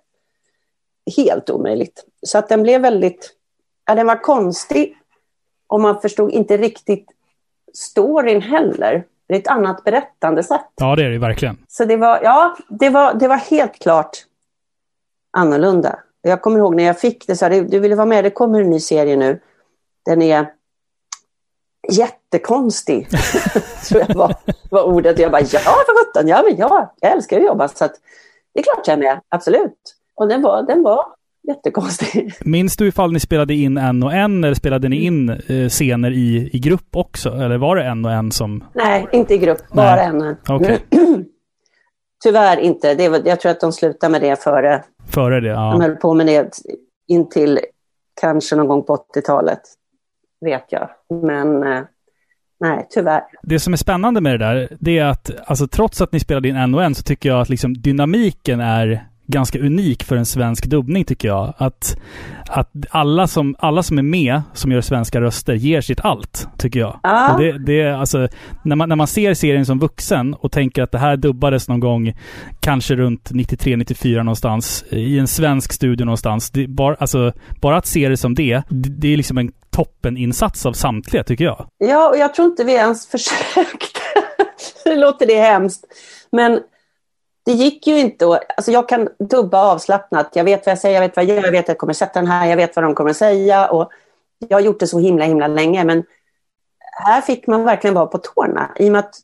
helt omöjligt. Så att den blev väldigt, ja, den var konstig och man förstod inte riktigt storyn heller. Det är ett annat berättande sätt. Ja, det är det verkligen. Så det var, ja, det var, det var helt klart annorlunda. Jag kommer ihåg när jag fick det, så här, du ville vara med, det kommer en ny serie nu. Den är jättekonstig, tror jag var, var ordet. Jag bara, ja för sjutton, ja men ja, jag älskar att jobba. Så att, det är klart jag är med, absolut. Och den var, den var jättekonstig. Minns du ifall ni spelade in en och en eller spelade ni in eh, scener i, i grupp också? Eller var det en och en som... Nej, inte i grupp, bara en och en. Okej. Tyvärr inte. Det var, jag tror att de slutade med det före. Före det? De Ja. höll på med det in till kanske någon gång på 80-talet. Vet jag. Men eh, nej, tyvärr. Det som är spännande med det där, det är att alltså, trots att ni spelade in en och en så tycker jag att liksom, dynamiken är ganska unik för en svensk dubbning tycker jag. Att, att alla, som, alla som är med, som gör svenska röster, ger sitt allt, tycker jag. Ja. Och det, det är alltså, när, man, när man ser serien som vuxen och tänker att det här dubbades någon gång, kanske runt 93-94 någonstans, i en svensk studio någonstans. Det, bara, alltså, bara att se det som det, det, det är liksom en toppeninsats av samtliga, tycker jag. Ja, och jag tror inte vi ens försökte. det låter det hemskt. Men det gick ju inte att... Alltså jag kan dubba avslappnat. Jag vet vad jag säger, jag vet vad jag gör, jag vet att jag kommer sätta den här, jag vet vad de kommer säga. Och jag har gjort det så himla, himla länge. Men här fick man verkligen vara på tårna. I och med att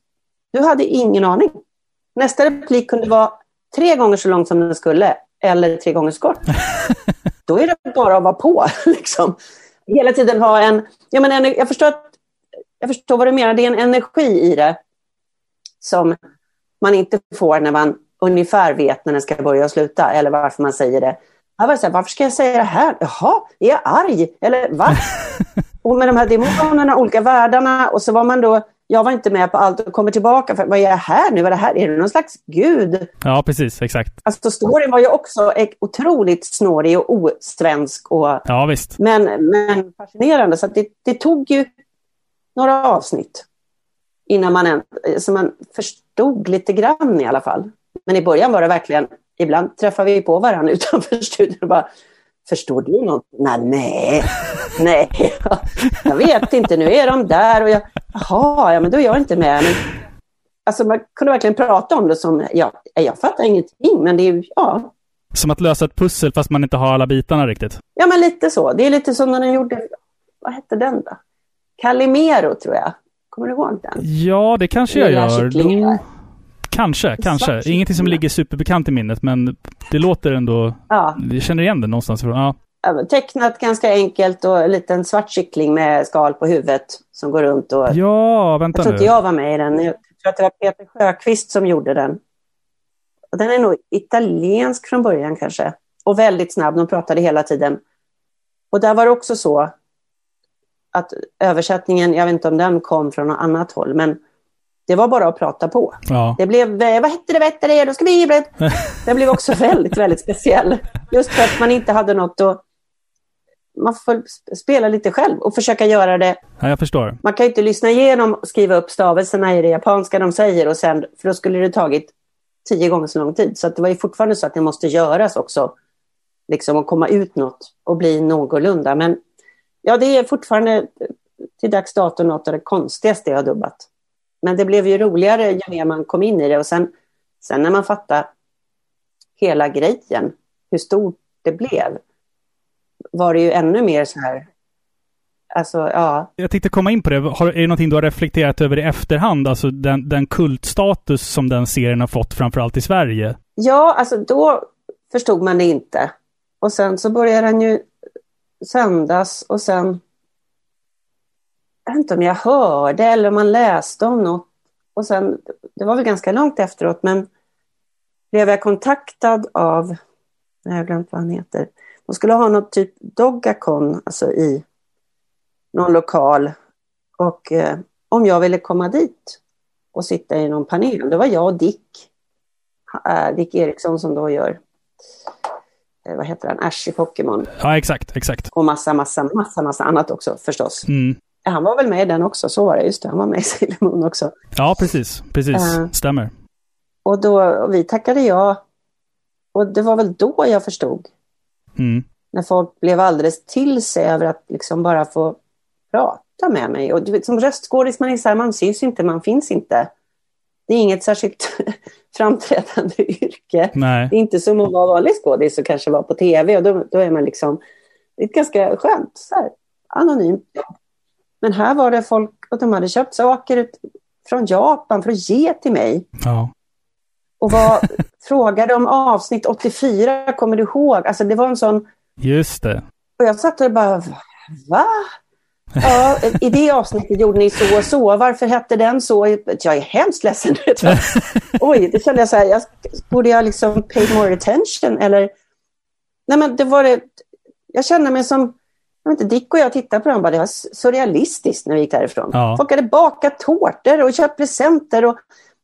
du hade ingen aning. Nästa replik kunde vara tre gånger så lång som den skulle. Eller tre gånger så kort. Då är det bara att vara på. Liksom. Hela tiden ha en... Jag, menar, jag, förstår att, jag förstår vad du menar. Det är en energi i det som man inte får när man ungefär vet när den ska börja och sluta. Eller varför man säger det. Jag var så här, varför ska jag säga det här? Jaha, är jag arg? Eller va? Och med de här demonerna, olika världarna och så var man då, jag var inte med på allt och kommer tillbaka, för vad är jag här nu? Vad är det här? Är det någon slags gud? Ja, precis. Exakt. Alltså storyn var ju också otroligt snårig och osvensk och Ja, visst. men, men fascinerande. Så att det, det tog ju några avsnitt innan man, så man förstod lite grann i alla fall. Men i början var det verkligen, ibland träffade vi på varandra utanför studion och bara, förstår du något? Nej, nej, nej, jag vet inte, nu är de där och jag, jaha, ja men då är jag inte med. Men, alltså man kunde verkligen prata om det som, ja, jag fattar ingenting, men det är ju, ja, Som att lösa ett pussel fast man inte har alla bitarna riktigt. Ja, men lite så. Det är lite som när den gjorde, vad hette den då? Calimero tror jag. Kommer du ihåg den? Ja, det kanske jag gör. kycklingar. Kanske, kanske. Svart Ingenting som ligger superbekant i minnet, men det låter ändå... Ja, Jag känner igen det någonstans ifrån. Ja. tecknat ganska enkelt och en liten svart kyckling med skal på huvudet som går runt och... ja, vänta jag tror inte jag var med i den. Jag tror att det var Peter Sjöqvist som gjorde den. Och den är nog italiensk från början kanske. Och väldigt snabb, de pratade hela tiden. Och där var det också så att översättningen, jag vet inte om den kom från något annat håll, men det var bara att prata på. Ja. Det blev, eh, vad hette det, vad hette det, då ska vi... Den blev också väldigt, väldigt speciell. Just för att man inte hade något att... Man får sp- spela lite själv och försöka göra det. ja, jag förstår. Man kan ju inte lyssna igenom och skriva upp stavelserna i det japanska de säger och sen, för då skulle det tagit tio gånger så lång tid. Så det var ju fortfarande så att det måste göras också. Liksom att komma ut något och bli någorlunda. Men ja, det är fortfarande till dags dato något av det konstigaste jag har dubbat. Men det blev ju roligare ju mer man kom in i det och sen, sen när man fattade hela grejen, hur stort det blev, var det ju ännu mer så här, alltså ja, Jag tänkte komma in på det. Har, är det någonting du har reflekterat över i efterhand? Alltså den, den kultstatus som den serien har fått, framförallt i Sverige? Ja, alltså då förstod man det inte. Och sen så började den ju sändas och sen... Vet inte om jag hörde eller om man läste om något. Och sen, det var väl ganska långt efteråt, men blev jag kontaktad av, jag har glömt vad han heter, de skulle ha något typ Dogacon, alltså i någon lokal. Och eh, om jag ville komma dit och sitta i någon panel, det var jag och Dick eh, Dick Eriksson som då gör, eh, vad heter han, Ash i Pokémon. Ja, exakt, exakt. Och massa, massa, massa, massa annat också förstås. Mm. Han var väl med i den också, så var det, just det, han var med i Sailor Moon också. Ja, precis. Precis. Eh. Stämmer. Och då, och vi tackade ja. Och det var väl då jag förstod, Mm. när folk blev alldeles till sig över att liksom bara få prata med mig. Och vet, som röstskådis, man är så här, man syns inte, man finns inte. Det är inget särskilt framträdande yrke. Nej. Det är inte som att vara vanlig skådis och kanske vara på tv och då, då är man liksom, det är ganska skönt, så här, anonymt jobb. Men här var det folk, och de hade köpt saker ut från Japan för att ge till mig. Ja. Och var, frågade om avsnitt 84, kommer du ihåg? Alltså det var en sån, Just det. och jag satt där och bara, va? Ja, i det avsnittet gjorde ni så och så. Varför hette den så? Jag är hemskt ledsen. Oj, det kände jag så här, jag, borde jag liksom pay more attention eller? Nej men det var det, jag kände mig som, jag vet inte, Dick och jag tittade på den och bara, det var surrealistiskt när vi gick därifrån. Ja. Folk hade bakat tårtor och köpt presenter och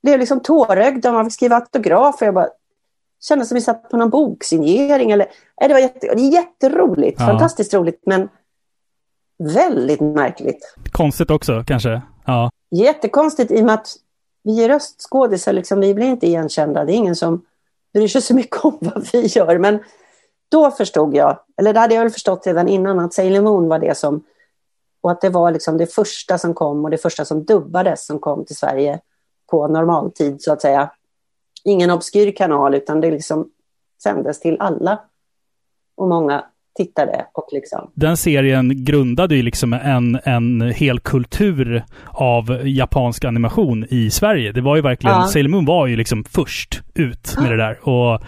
blev liksom tårögda och man fick skriva autografer. Jag bara kände som vi satt på någon boksignering eller, nej, det var jätte, det är jätteroligt, Ja. fantastiskt roligt men väldigt märkligt. Konstigt också, kanske. Ja. Jättekonstigt i och med att vi är röstskådisar, liksom, vi blir inte igenkända. Det är ingen som bryr sig så mycket om vad vi gör. Men då förstod jag, eller det hade jag väl förstått redan innan, att Sailor Moon var det som... Och att det var liksom det första som kom och det första som dubbades som kom till Sverige på normaltid, så att säga. Ingen obskyr kanal, utan det liksom sändes till alla. Och många tittade och liksom... Den serien grundade ju liksom en, en hel kultur av japansk animation i Sverige. Det var ju verkligen, Ja. Sailor Moon var ju liksom först ut med det där. Och,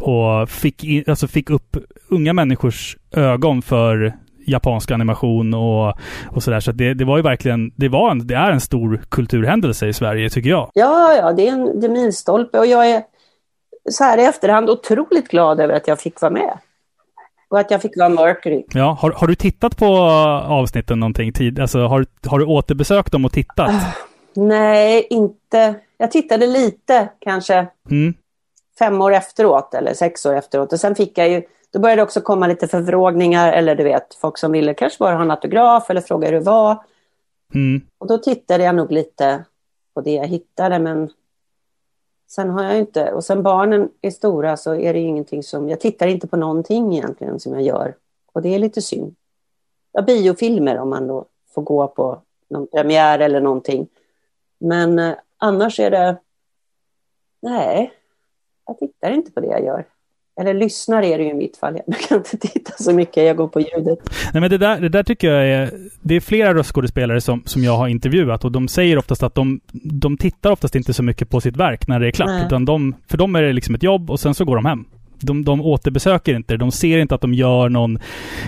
och fick, in, alltså fick upp unga människors ögon för japansk animation och, och sådär. Så att det, det var ju verkligen, det, var en, det är en stor kulturhändelse i Sverige tycker jag. Ja, ja, det är en det är milstolpe och jag är så här i efterhand otroligt glad över att jag fick vara med. Och att jag fick vara Mercury. Ja, har, har du tittat på avsnitten någonting tid? Alltså har, har du återbesökt dem och tittat? Nej, inte. Jag tittade lite kanske Mm. fem år efteråt eller sex år efteråt. Och sen fick jag ju, då började det också komma lite förfrågningar eller du vet, folk som ville kanske bara ha en autograf eller fråga hur det var. Mm. Och då tittade jag nog lite på det jag hittade men sen har jag inte, och sen barnen är stora så är det ju ingenting som, jag tittar inte på någonting egentligen som jag gör. Och det är lite synd. Ja, biofilmer om man då får gå på någon premiär eller någonting. Men eh, annars är det, nej, jag tittar inte på det jag gör. Eller lyssnar är det ju i mitt fall. Jag brukar inte titta så mycket, jag går på ljudet. Nej, men det där, det där tycker jag är... Det är flera röstskådespelare som, som jag har intervjuat och de säger oftast att de, de tittar oftast inte så mycket på sitt verk när det är klart. Nej. Utan de, för dem är det liksom ett jobb och sen så går de hem. De, de återbesöker inte De ser inte att de gör någon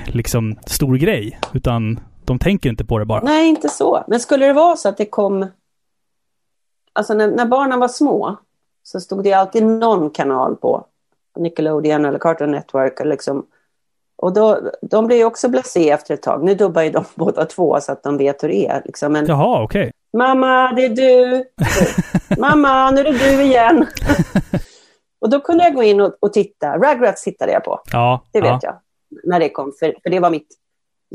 liksom stor grej. Utan de tänker inte på det bara. Nej, inte så. Men skulle det vara så att det kom... Alltså när, när barnen var små så stod det alltid någon kanal på. Nickelodeon eller Cartoon Network. Liksom. Och då, de blir ju också blasé efter ett tag. Nu dubbar ju de båda två så att de vet hur det är. Liksom. Men, Jaha, okej. Mamma, det är du! Mamma, nu är det du igen! och då kunde jag gå in och, och titta. Rugrats tittade jag på. Ja. Det vet ja. jag. När det kom. För, för det var mitt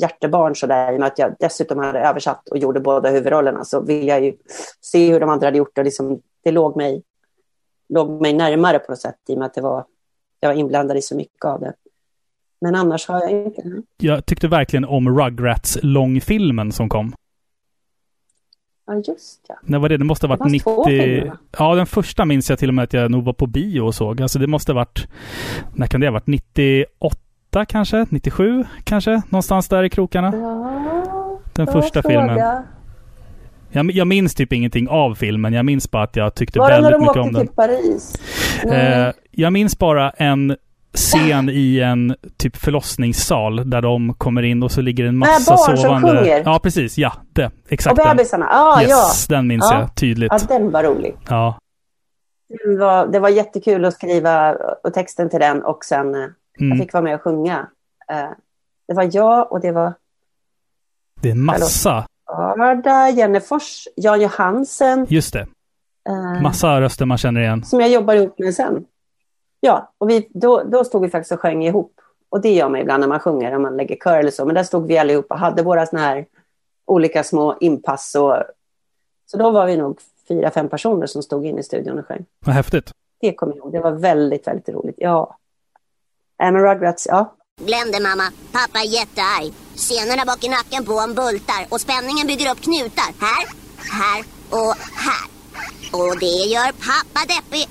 hjärtebarn sådär. I och med att jag dessutom hade översatt och gjorde båda huvudrollerna så vill jag ju se hur de andra hade gjort. Och liksom, det låg mig, låg mig närmare på något sätt i och med att det var, jag var inblandad i så mycket av det. Men annars har jag inte... Jag tyckte verkligen om Rugrats-långfilmen som kom. Ja, just ja. När var det? Det måste ha varit fanns två 90... filmer? Ja, den första minns jag till och med att jag nog var på bio och såg. Alltså det måste ha varit... När kan det ha varit? 98 kanske? 97 kanske? Någonstans där i krokarna. Ja, Den första filmen. Jag, jag minns typ ingenting av filmen. Jag minns bara att jag tyckte Var det när väldigt de mycket åkte om den. till Paris? Nej. Eh, jag minns bara en scen i en typ förlossningssal där de kommer in och så ligger en massa barn som sovande... sjunger. Ja, precis. Ja, det. och Exakt den. bebisarna? Ah, Yes, den minns Ja. jag tydligt. ja. ja, den var rolig. Ja. Det var, det var jättekul att skriva och texten till den och sen eh, jag Mm. fick vara med och sjunga. Eh, det var jag och det var Det är en massa. Arda Jennefors, Jan Johansen, Just det. eh, Massa röster man känner igen. som jag jobbar ihop med sen. Ja, och vi, då, då stod vi faktiskt och sjöng ihop. Och det gör man ibland när man sjunger, om man lägger kör eller så. Men där stod vi allihopa och hade våra såna här olika små inpass. Och, så då var vi nog fyra, fem personer som stod inne i studion och sjöng. Vad häftigt. Det kommer jag ihåg. Det var väldigt, väldigt roligt. Ja. Äh, men Rugrats, ja. Glöm det mamma, pappa är jättearg. Senorna bak i nacken på en bultar och spänningen bygger upp knutar. Här, här och här. Och det gör pappa deppig.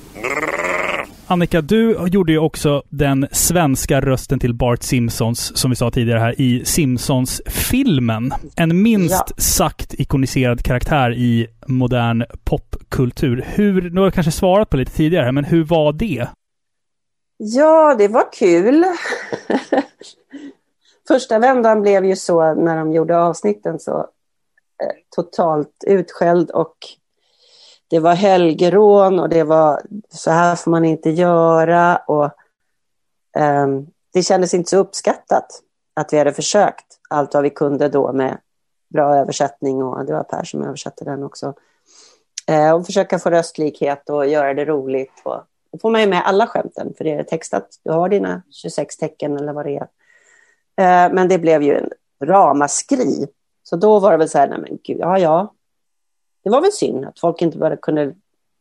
Annika, du gjorde ju också den svenska rösten till Bart Simpsons, som vi sa tidigare här, i Simpsons-filmen. En minst Ja. sagt ikoniserad karaktär i modern popkultur. Hur, nu har jag kanske svarat på lite tidigare, här, men hur var det? Ja, det var kul. Första vändan blev ju så när de gjorde avsnitten så eh, totalt utskälld och det var helgerån och det var så här får man inte göra och eh, det kändes inte så uppskattat att vi hade försökt allt vad vi kunde då med bra översättning och det var Per som översatte den också. Eh, och försöka få röstlikhet och göra det roligt. Och, då får man ju med alla skämten, för det är textat. Du har dina 26 tecken eller vad det är. Eh, men det blev ju en ramaskri. Så då var det väl så här, nej men gud, ja ja. Det var väl synd att folk inte bara kunde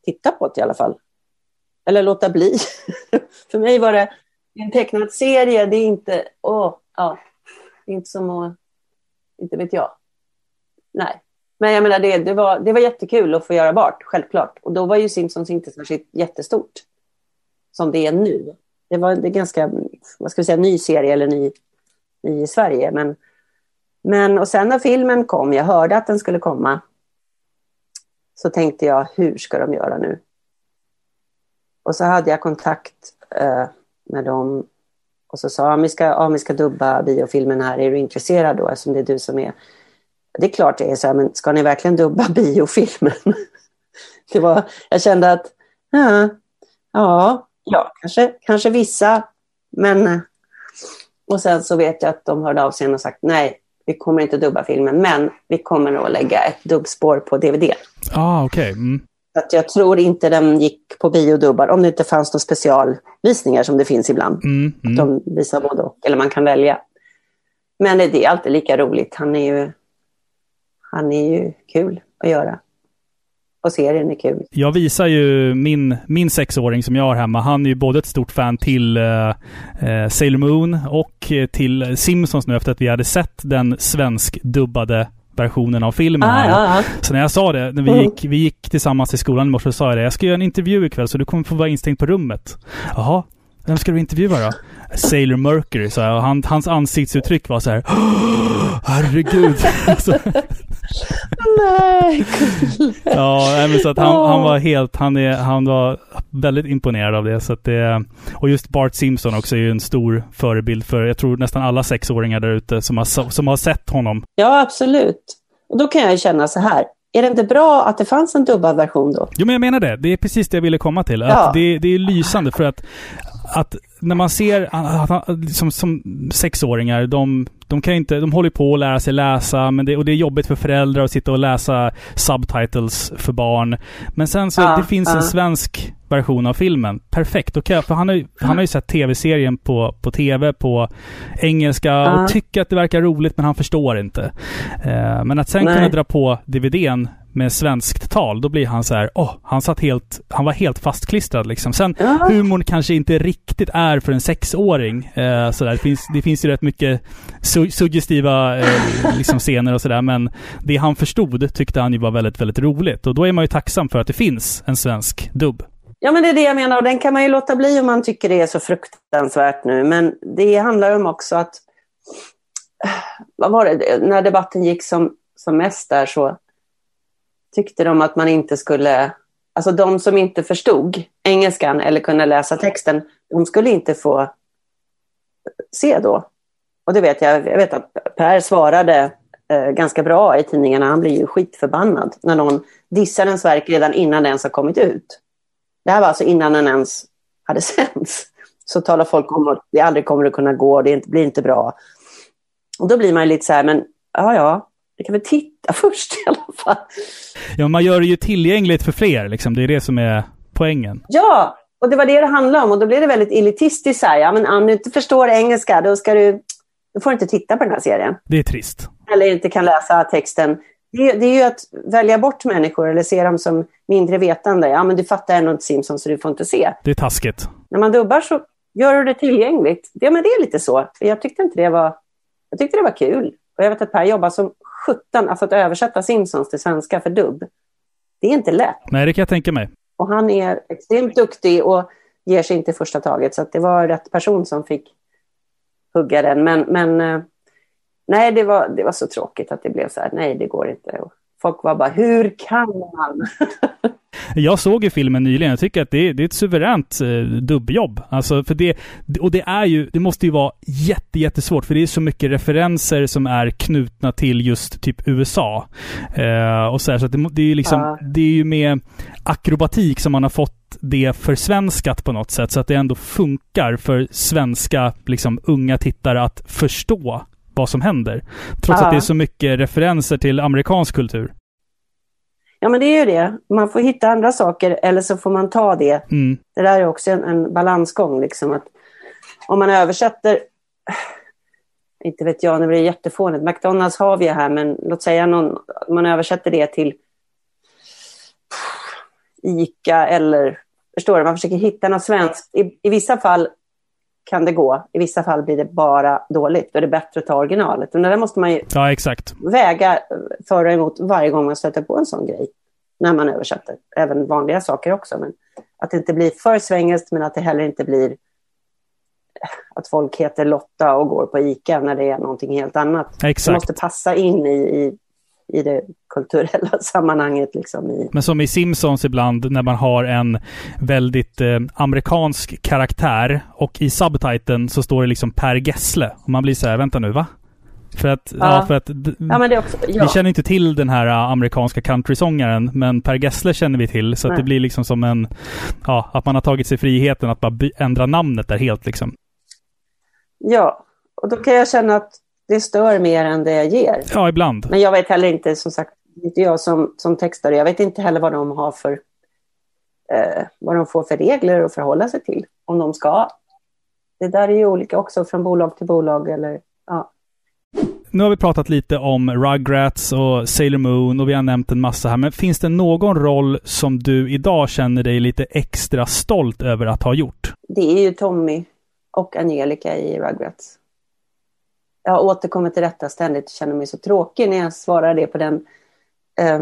titta på det i alla fall. Eller låta bli. för mig var det en tecknad serie, det är inte, åh, ja. Det är inte som att, inte vet jag. Nej. Men jag menar, det, det, var, det var jättekul att få göra Bart, självklart. Och då var ju Simpsons inte särskilt jättestort. Som det är nu. Det var en ganska, vad ska vi säga, ny serie eller ny, ny i Sverige. Men, men, och sen när filmen kom, jag hörde att den skulle komma. Så tänkte jag, hur ska de göra nu? Och så hade jag kontakt eh, med dem. Och så sa de, vi ska, ja, vi ska dubba biofilmen här, är du intresserad då? Eftersom det är du som är det är klart det är så här, men ska ni verkligen dubba biofilmen? det var, jag kände att, ja, ja, ja kanske, kanske vissa, men Och sen så vet jag att de hörde av sig och sagt nej, vi kommer inte dubba filmen, men vi kommer nog lägga ett dubbspår på DVD. Ah, okej. Mm. Att jag tror inte den gick på biodubbar, om det inte fanns några specialvisningar som det finns ibland. Mm, mm. De visar både och, eller man kan välja. Men det är alltid lika roligt. Han är ju, han är ju kul att göra. Och serien är kul. Jag visar ju min, min sexåring som jag har hemma. Han är ju både ett stort fan till eh, eh, Sailor Moon och eh, till Simpsons nu efter att vi hade sett den svensk dubbade versionen av filmen. Ah, ja, ja. Så när jag sa det, när vi Mm. gick, vi gick tillsammans till skolan i morse, så sa jag det. Jag ska göra en intervju ikväll så du kommer få vara instängd på rummet. Jaha, vem ska du intervjua då? Sailor Mercury, sa jag. Och han, hans ansiktsuttryck var så här. "Åh, Herregud. Nej, ja, nej, men så att han, han var helt, han, är, han var väldigt imponerad av det. Så att det. Och just Bart Simpson också är ju en stor förebild för, jag tror nästan alla sexåringar där ute som har, som har sett honom. Ja, absolut. Och då kan jag ju känna så här. Är det inte bra att det fanns en dubbad version då? Jo, men jag menar det. Det är precis det jag ville komma till. Ja. Att det, det är lysande för att, att när man ser som, som sexåringar, de, de kan inte, de håller på att lära sig läsa, men det, och det är jobbigt för föräldrar att sitta och läsa subtitles för barn. Men sen så, Ja, det finns ja. en svensk version av filmen. Perfekt. Okej, för han har, han har ju sett tv-serien på, på tv på engelska Ja. och tycker att det verkar roligt, men han förstår inte. Eh, men att sen Nej. kunna dra på DVDn med svenskt tal, då blir han så här, åh, han satt helt, han var helt fastklistrad liksom. Sen Ja. humorn kanske inte riktigt är för en sexåring. Eh, sådär. Det, finns, det finns ju rätt mycket su suggestiva eh, liksom scener och sådär, men det han förstod tyckte han ju var väldigt, väldigt roligt. Och då är man ju tacksam för att det finns en svensk dubb. Ja, men det är det jag menar. Och den kan man ju låta bli om man tycker det är så fruktansvärt nu. Men det handlar om också att... Vad var det? När debatten gick som, som mest där så tyckte de att man inte skulle... Alltså de som inte förstod engelskan eller kunde läsa texten, de skulle inte få se då. Och det vet jag. Jag vet att Per svarade eh, ganska bra i tidningarna. Han blir ju skitförbannad när någon dissar ens verk redan innan det ens har kommit ut. Det här var alltså innan den ens hade sänts. Så talar folk om att det aldrig kommer att kunna gå, det blir inte bra. Och då blir man ju lite så här, men ja, ja, vi kan väl titta först i alla fall. Ja, man gör det ju tillgängligt för fler, liksom. Det är det som är poängen. Ja, och det var det det handlade om. Och då blev det väldigt elitistiskt så här, ja men om du inte förstår engelska, då ska du, då får du inte titta på den här serien. Det är trist. Eller inte kan läsa texten. Det, det är ju att välja bort människor eller se dem som mindre vetande. Ja, men du fattar ändå inte Simpsons så du får inte se. Det är taskigt. när man dubbar så gör du det tillgängligt. Ja, men det är lite så. Jag tyckte inte det var... Jag tyckte det var kul. Och jag vet att Per jobbar som 17, alltså att översätta Simpsons till svenska för dubb. Det är inte lätt. Nej, det kan jag tänka mig. Och han är extremt duktig och ger sig inte första taget. Så det var rätt person som fick hugga den. Men, men eh, nej, det var, det var så tråkigt att det blev så här. Nej, det går inte. Och folk var bara, hur kan man? Jag såg ju filmen nyligen. Jag tycker att det är, det är ett suveränt eh, dubbjobb. Alltså, för det, och det är ju, det måste ju vara jätte, jättesvårt för det är så mycket referenser som är knutna till just typ USA. Eh, och så här, så det, det är ju liksom, Ja. det är ju med akrobatik som man har fått det försvenskat på något sätt så att det ändå funkar för svenska liksom, unga tittare att förstå vad som händer. Trots Ja. att det är så mycket referenser till amerikansk kultur. Ja, men det är ju det. Man får hitta andra saker eller så får man ta det. Mm. Det där är också en, en balansgång. Liksom, att om man översätter, inte vet jag, nu blir det jättefånigt. McDonalds har vi här, men låt säga någon, om man översätter det till ICA eller, förstår du, man försöker hitta något svenskt. I, I vissa fall kan det gå, i vissa fall blir det bara dåligt. Då är det bättre att ta originalet. Och det där måste man ju Ja, exakt. väga för och emot varje gång man stöter på en sån grej. När man översätter. Även vanliga saker också. Men att det inte blir för svengelskt men att det heller inte blir att folk heter Lotta och går på ICA när det är någonting helt annat. Det Exakt. måste passa in i, i, i det kulturella sammanhanget. Liksom i, Men som i Simpsons ibland när man har en väldigt eh, amerikansk karaktär och i subtiteln så står det liksom Per Gessle. Och man blir så här, vänta nu, va? För att, ja. Ja. för att ja, också, ja. vi känner inte till den här eh, amerikanska countrysångaren, men Per Gessle känner vi till. Så det blir liksom som en, ja, att man har tagit sig friheten att bara ändra namnet där helt liksom. ja. Och då kan jag känna att det stör mer än det ger. Ja, ibland. Men jag vet heller inte, som sagt, inte jag som, som textare. Jag vet inte heller vad de har för, eh, vad de får för regler att förhålla sig till. Om de ska. Det där är ju olika också från bolag till bolag eller ja. Nu har vi pratat lite om Rugrats och Sailor Moon och vi har nämnt en massa här. Men finns det någon roll som du idag känner dig lite extra stolt över att ha gjort? Det är ju Tommy och Angelica i Rugrats. Jag återkommer till detta ständigt och känner mig så tråkig när jag svarar det på den. Eh,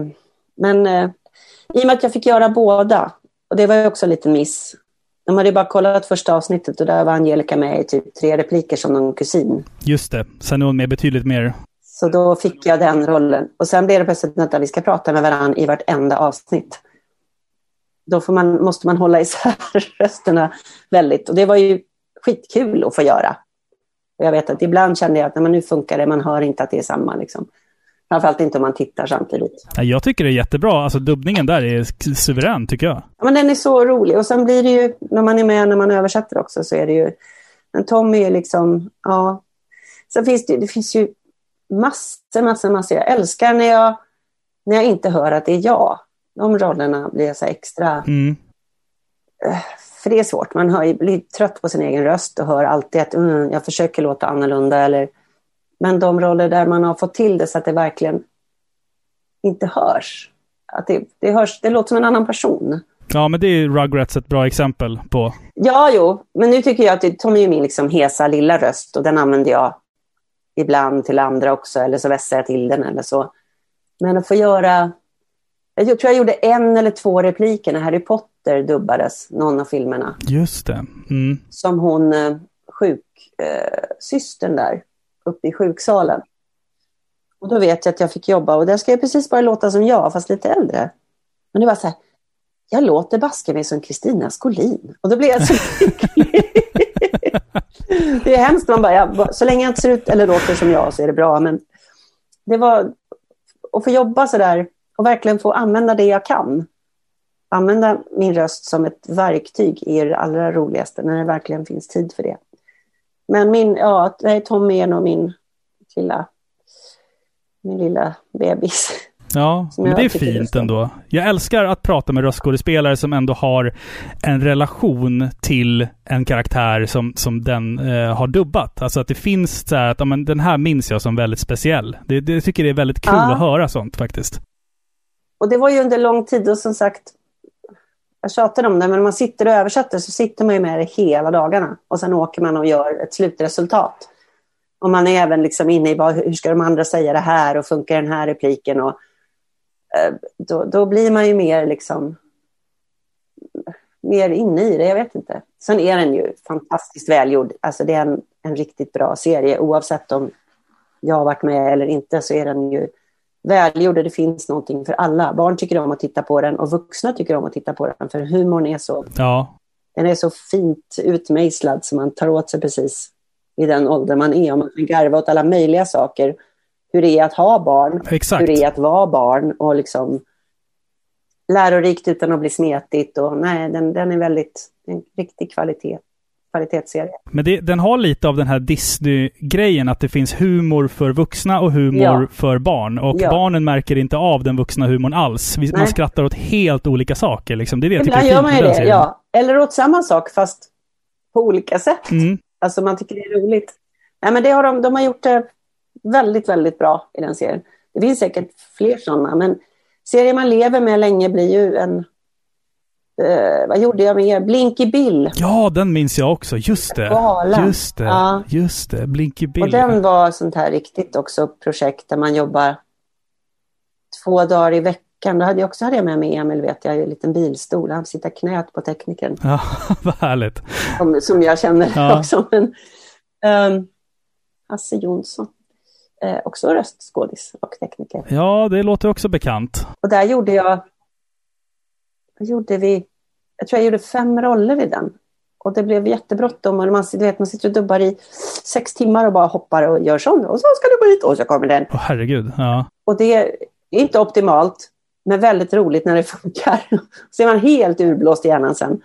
Men eh, i och med att jag fick göra båda, och det var ju också en liten miss. De hade ju bara kollat första avsnittet och där var Angelica med i typ tre repliker som någon kusin. Just det. Sen är hon med betydligt mer. Så då fick jag den rollen. Och sen blev det plötsligt att vi ska prata med varandra i vartenda avsnitt. Då man, måste man hålla isär rösterna väldigt. Och det var ju skitkul att få göra. Och jag vet att ibland kände jag att nej, nu funkar det, man hör inte att det är samma. Liksom. Framförallt inte om man tittar samtidigt. Ja, Jag tycker det är jättebra. Alltså dubbningen där är suverän, tycker jag. Ja, men den är så rolig. Och sen blir det ju, när man är med när man översätter också, så är det ju... Men Tommy är liksom, ja. Sen finns det, det finns ju massor, massor, massor. Jag älskar när jag, när jag inte hör att det är jag. De rollerna blir jag så extra... Mm. För det är svårt. Man hör, blir trött på sin egen röst och hör alltid att mm, jag försöker låta annorlunda. Eller, men de roller där man har fått till det så att det verkligen inte hörs. Att det, det, hörs, det låter som en annan person. Ja, men det är Rugrats ett bra exempel på. Ja, jo, men nu tycker jag att det, Tommy är min liksom hesa lilla röst och den använder jag ibland till andra också, eller så vässar jag till den eller så. Men att få göra... Jag tror jag gjorde en eller två repliker när Harry Potter dubbades, någon av filmerna, Just det. Mm. som hon eh, sjuksystern eh, där uppe i sjuksalen. Och då vet jag att jag fick jobba och där ska jag precis bara låta som jag, fast lite äldre. Men det var så här, jag låter baske mig som Kristina Skolin. Och då blev jag så lycklig. det är hemskt, man bara, ja, så länge jag inte ser ut eller låter som jag så är det bra. Men det var att få jobba så där och verkligen få använda det jag kan. Använda min röst som ett verktyg är det allra roligaste, när det verkligen finns tid för det. Men min, ja, det är Tommy är nog min lilla, min lilla bebis. Ja, men jag det är fint ändå. Jag älskar att prata med röstskådespelare som ändå har en relation till en karaktär som, som den eh, har dubbat. Alltså att det finns så här att ja, men den här minns jag som väldigt speciell. Det, det tycker jag är väldigt kul Ja. att höra sånt faktiskt. Och det var ju under lång tid och som sagt, jag tjatar om det, men när man sitter och översätter så sitter man ju med det hela dagarna. Och sen åker man och gör ett slutresultat. Och man är även liksom inne i bara, hur ska de andra säga det här och funkar den här repliken? Och, eh, då, då blir man ju mer liksom mer inne i det, jag vet inte. Sen är den ju fantastiskt välgjord. Alltså det är en, en riktigt bra serie. Oavsett om jag har varit med eller inte så är den ju välgjord och det finns någonting för alla. Barn tycker om att titta på den och vuxna tycker om att titta på den. För humorn är så, Ja, den är så fint utmejslad så man tar åt sig precis i den ålder man är. Och man kan garva åt alla möjliga saker. Hur det är att ha barn, exakt. hur det är att vara barn och liksom lärorikt utan att bli smetigt. Och, nej, den, den är väldigt, en riktig kvalitet, kvalitetsserie. Men det, den har lite av den här Disney-grejen att det finns humor för vuxna och humor Ja. för barn. Och Ja. barnen märker inte av den vuxna humorn alls. Vi, man skrattar åt helt olika saker. Liksom. Det är det jag tycker Ibland är gör fint man med ju det, ja. Eller åt samma sak fast på olika sätt. Mm. Alltså man tycker det är roligt. Nej, men det har de, de har gjort det väldigt, väldigt bra i den serien. Det finns säkert fler sådana, men serier man lever med länge blir ju en... Eh, vad gjorde jag mer? Blinky Bill. Ja, den minns jag också. Just det. Galen. Just det. Ja. Just det. Blinky Bill. Och den var sånt här riktigt också projekt där man jobbar två dagar i veckan. Då hade jag också hade jag med mig Emil, vet jag, i en liten bilstol. Han sitter knät på teknikern. Ja, vad härligt. som, som jag känner Ja. också. Men, um, Hasse Jonsson, eh, också röstskådis och tekniker. Ja, det låter också bekant. Och där gjorde jag, gjorde vi, jag tror jag gjorde fem roller vid den. Och det blev jättebråttom och man, du vet, man sitter och dubbar i sex timmar och bara hoppar och gör sånt. Och så ska du gå hit och så kommer den. Åh herregud. Ja. Och det är inte optimalt, men väldigt roligt när det funkar. Så är man helt urblåst i hjärnan sen.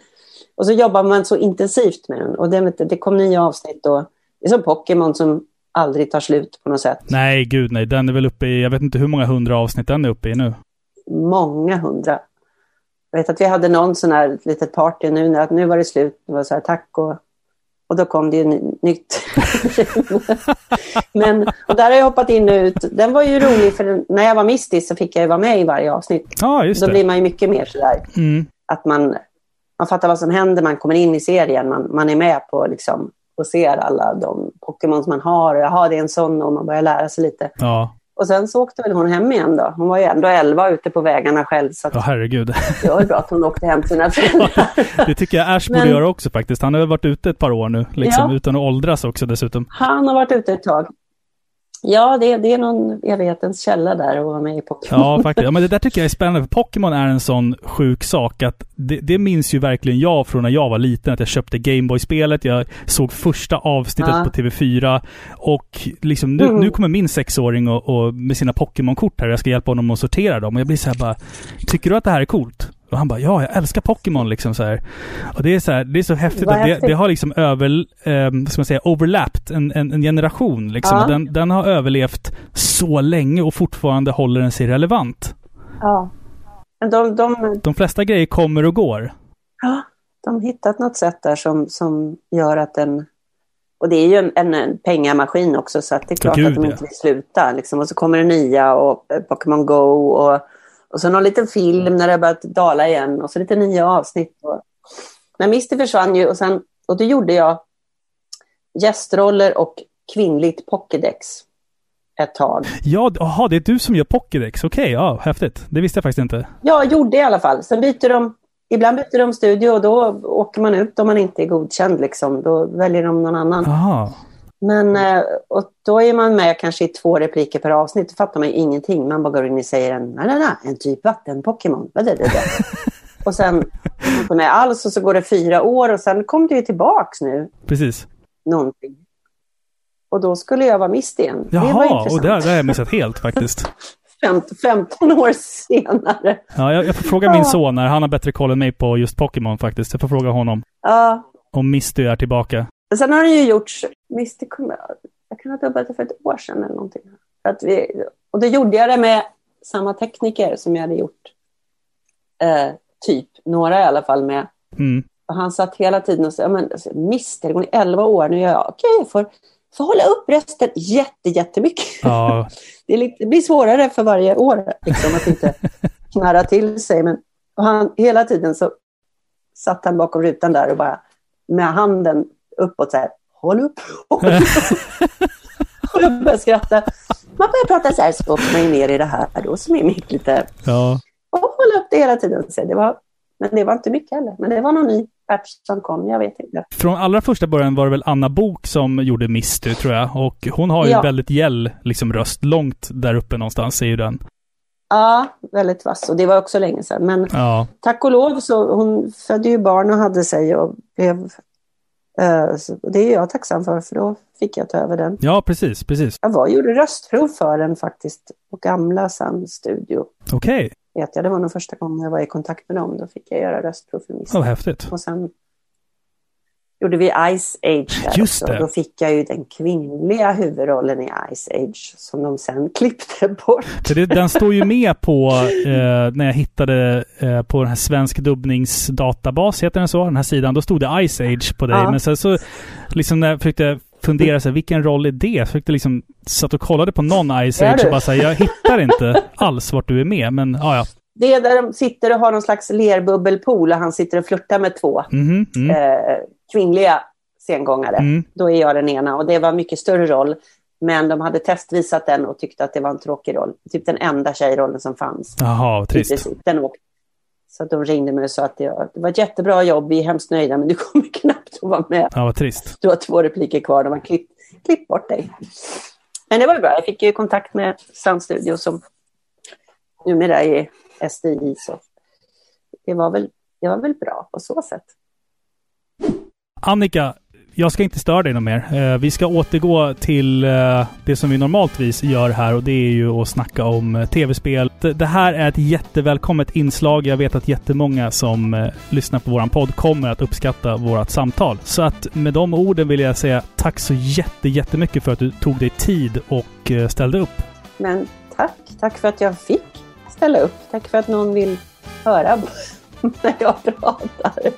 Och så jobbar man så intensivt med den. Och det, det kom nya avsnitt och Det är som Pokémon som aldrig tar slut på något sätt. Nej, gud nej. Den är väl uppe i, jag vet inte hur många hundra avsnitt den är uppe i nu. Många hundra. Jag vet att vi hade någon sån här litet party nu när nu var det slut. Det var så här tack och, och då kom det ju ny- nytt. Men, och där har jag hoppat in och ut. Den var ju rolig för när jag var mistis så fick jag ju vara med i varje avsnitt. Ja, just Då det. blir man ju mycket mer sådär Mm. att man, man fattar vad som händer, man kommer in i serien, man, man är med på liksom och ser alla de Pokémon man har. Och Jaha, det är en sån och man börjar lära sig lite. Ja, Och sen så åkte väl hon hem igen då. Hon var ju ändå 11 ute på vägarna själv så att ja herregud. det var ju bra att hon åkte hem till sina föräldrar. Det tycker jag Ash borde Men- göra också faktiskt. Han har väl varit ute ett par år nu, liksom, Ja. utan att åldras också dessutom. Han har varit ute ett tag. Ja, det, det är någon evighetens källa där att vara med i Pokémon. Ja, faktiskt. Ja, men det där tycker jag är spännande. För Pokémon är en sån sjuk sak att det, det minns ju verkligen jag från när jag var liten. Att jag köpte Gameboy-spelet. Jag såg första avsnittet Ja. på TV4. Och liksom nu, Mm. nu kommer min sexåring och, och med sina Pokémon-kort här. Jag ska hjälpa honom att sortera dem. Och jag blir så här bara, tycker du att det här är coolt? Och han bara, ja, jag älskar Pokémon liksom så här. Och det är så här, det är så häftigt Vad att det, häftigt. det har liksom över, eh, ska man säga, overlapped en, en, en generation liksom. Ja. Den, den har överlevt så länge och fortfarande håller den sig relevant. Ja. Men de, de, De flesta grejer kommer och går. ja, de har hittat något sätt där som, som gör att den... Och det är ju en, en, en pengamaskin också så att det är klart gud, att de inte vill sluta. Liksom. Och så kommer det nya och eh, Pokémon Go och, och så någon liten film när det har börjat dala igen och så lite nya avsnitt. Och... Men Misty försvann ju och, sen, och då gjorde jag gästroller och kvinnligt Pokédex ett tag. Ja, aha, det är du som gör Pokédex. Okej, ja, häftigt. Det visste jag faktiskt inte. Ja, gjorde i alla fall. Sen byter de, ibland byter de studio och då åker man ut om man inte är godkänd. Liksom. Då väljer de någon annan. Aha. Men eh, och då är man med kanske i två repliker per avsnitt. Då fattar man ju ingenting. Man bara går in och säger en, nej, nej, nej, en typ vattenpokémon. Och sen inte med alls och så går det fyra år och sen kom det ju tillbaks nu. Precis. Någonting. Och då skulle jag vara Misty igen. det var Jaha, intressant. och det, har jag missat helt faktiskt. 15, 15 år senare. Ja, jag, jag får fråga min son när han har bättre koll än mig på just Pokémon faktiskt. Jag får fråga honom Ja, om Misty är tillbaka. Sen har det ju gjorts, kom, jag kan ha dubbat det för ett år sedan eller någonting. Att vi, och då gjorde jag det med samma tekniker som jag hade gjort, eh, typ, några i alla fall med. Mm. Och han satt hela tiden och sa, "Ja, men alltså, Misty, hon är 11 år, nu gör jag, okej, jag får, får hålla upp rösten jätte, jättemycket. Ja, Det, lite, det blir svårare för varje år liksom, att inte knarra till sig. Men och han, hela tiden så satt han bakom rutan där och bara med handen uppåt så här, håll upp, håll upp. och jag började skratta. Man börjar prata så här så man ju ner i det här då som är mycket lite, ja. och hålla upp det hela tiden. Så det var, men det var inte mycket heller. Men det var någon ny patch som kom, jag vet inte. Från allra första början var det väl Anna Bok som gjorde Misty, tror jag. Och hon har ju Ja. väldigt gäll liksom, röst. Långt där uppe någonstans är ju den. Ja, väldigt vass. Och det var också länge sedan. Men Ja, tack och lov så hon födde ju barn och hade sig och blev... eh, det är jag tacksam för, för då fick jag ta över den. ja precis, precis. Jag var, gjorde röstprov för den faktiskt på gamla Sun Studio. Okej, Vet jag, det var nog första gången jag var i kontakt med dem. Då fick jag göra röstprov för Missy. vad häftigt. Och sen gjorde vi Ice Age där Just också. det. Då fick jag ju den kvinnliga huvudrollen i Ice Age som de sen klippte bort. Det, den står ju med på, eh, när jag hittade eh, på den här svensk dubbningsdatabas, heter den så? Den här sidan. Då stod det Ice Age på dig. Ja. Men sen så, liksom när jag försökte fundera så här, vilken roll är det? Jag försökte liksom, satt och kollade på någon Ice Age och bara så här, jag hittar inte alls vart du är med. Men ja, ja. Det är där de sitter och har någon slags lerbubbelpool och han sitter och flörtar med två Mhm, mm, eh, kvinnliga sengångare. mm. Då är jag den ena och det var mycket större roll. Men de hade testvisat den och tyckte att det var en tråkig roll. Typ den enda tjejrollen som fanns. Jaha, trist. Den åkte. Så de ringde mig och sa att det, var ett jättebra jobb, vi är hemskt nöjda men du kommer knappt att vara med. Ja, vad trist. Du har två repliker kvar, de har klippt, klippt bort dig. Men det var bra, jag fick ju kontakt med Sound Studio som numera är SDI. Så det var väl, det var väl bra på så sätt. Annika, Jag ska inte störa dig något mer. Eh, vi ska återgå till eh, det som vi normaltvis gör här och det är ju att snacka om eh, tv-spel. Det, det här är ett jättevälkommet inslag. Jag vet att jättemånga som eh, lyssnar på våran podd kommer att uppskatta vårt samtal. Så att med de orden vill jag säga tack så jätte, jättemycket för att du tog dig tid och eh, ställde upp. Men tack, tack för att jag fick ställa upp. Tack för att någon vill höra när jag pratar.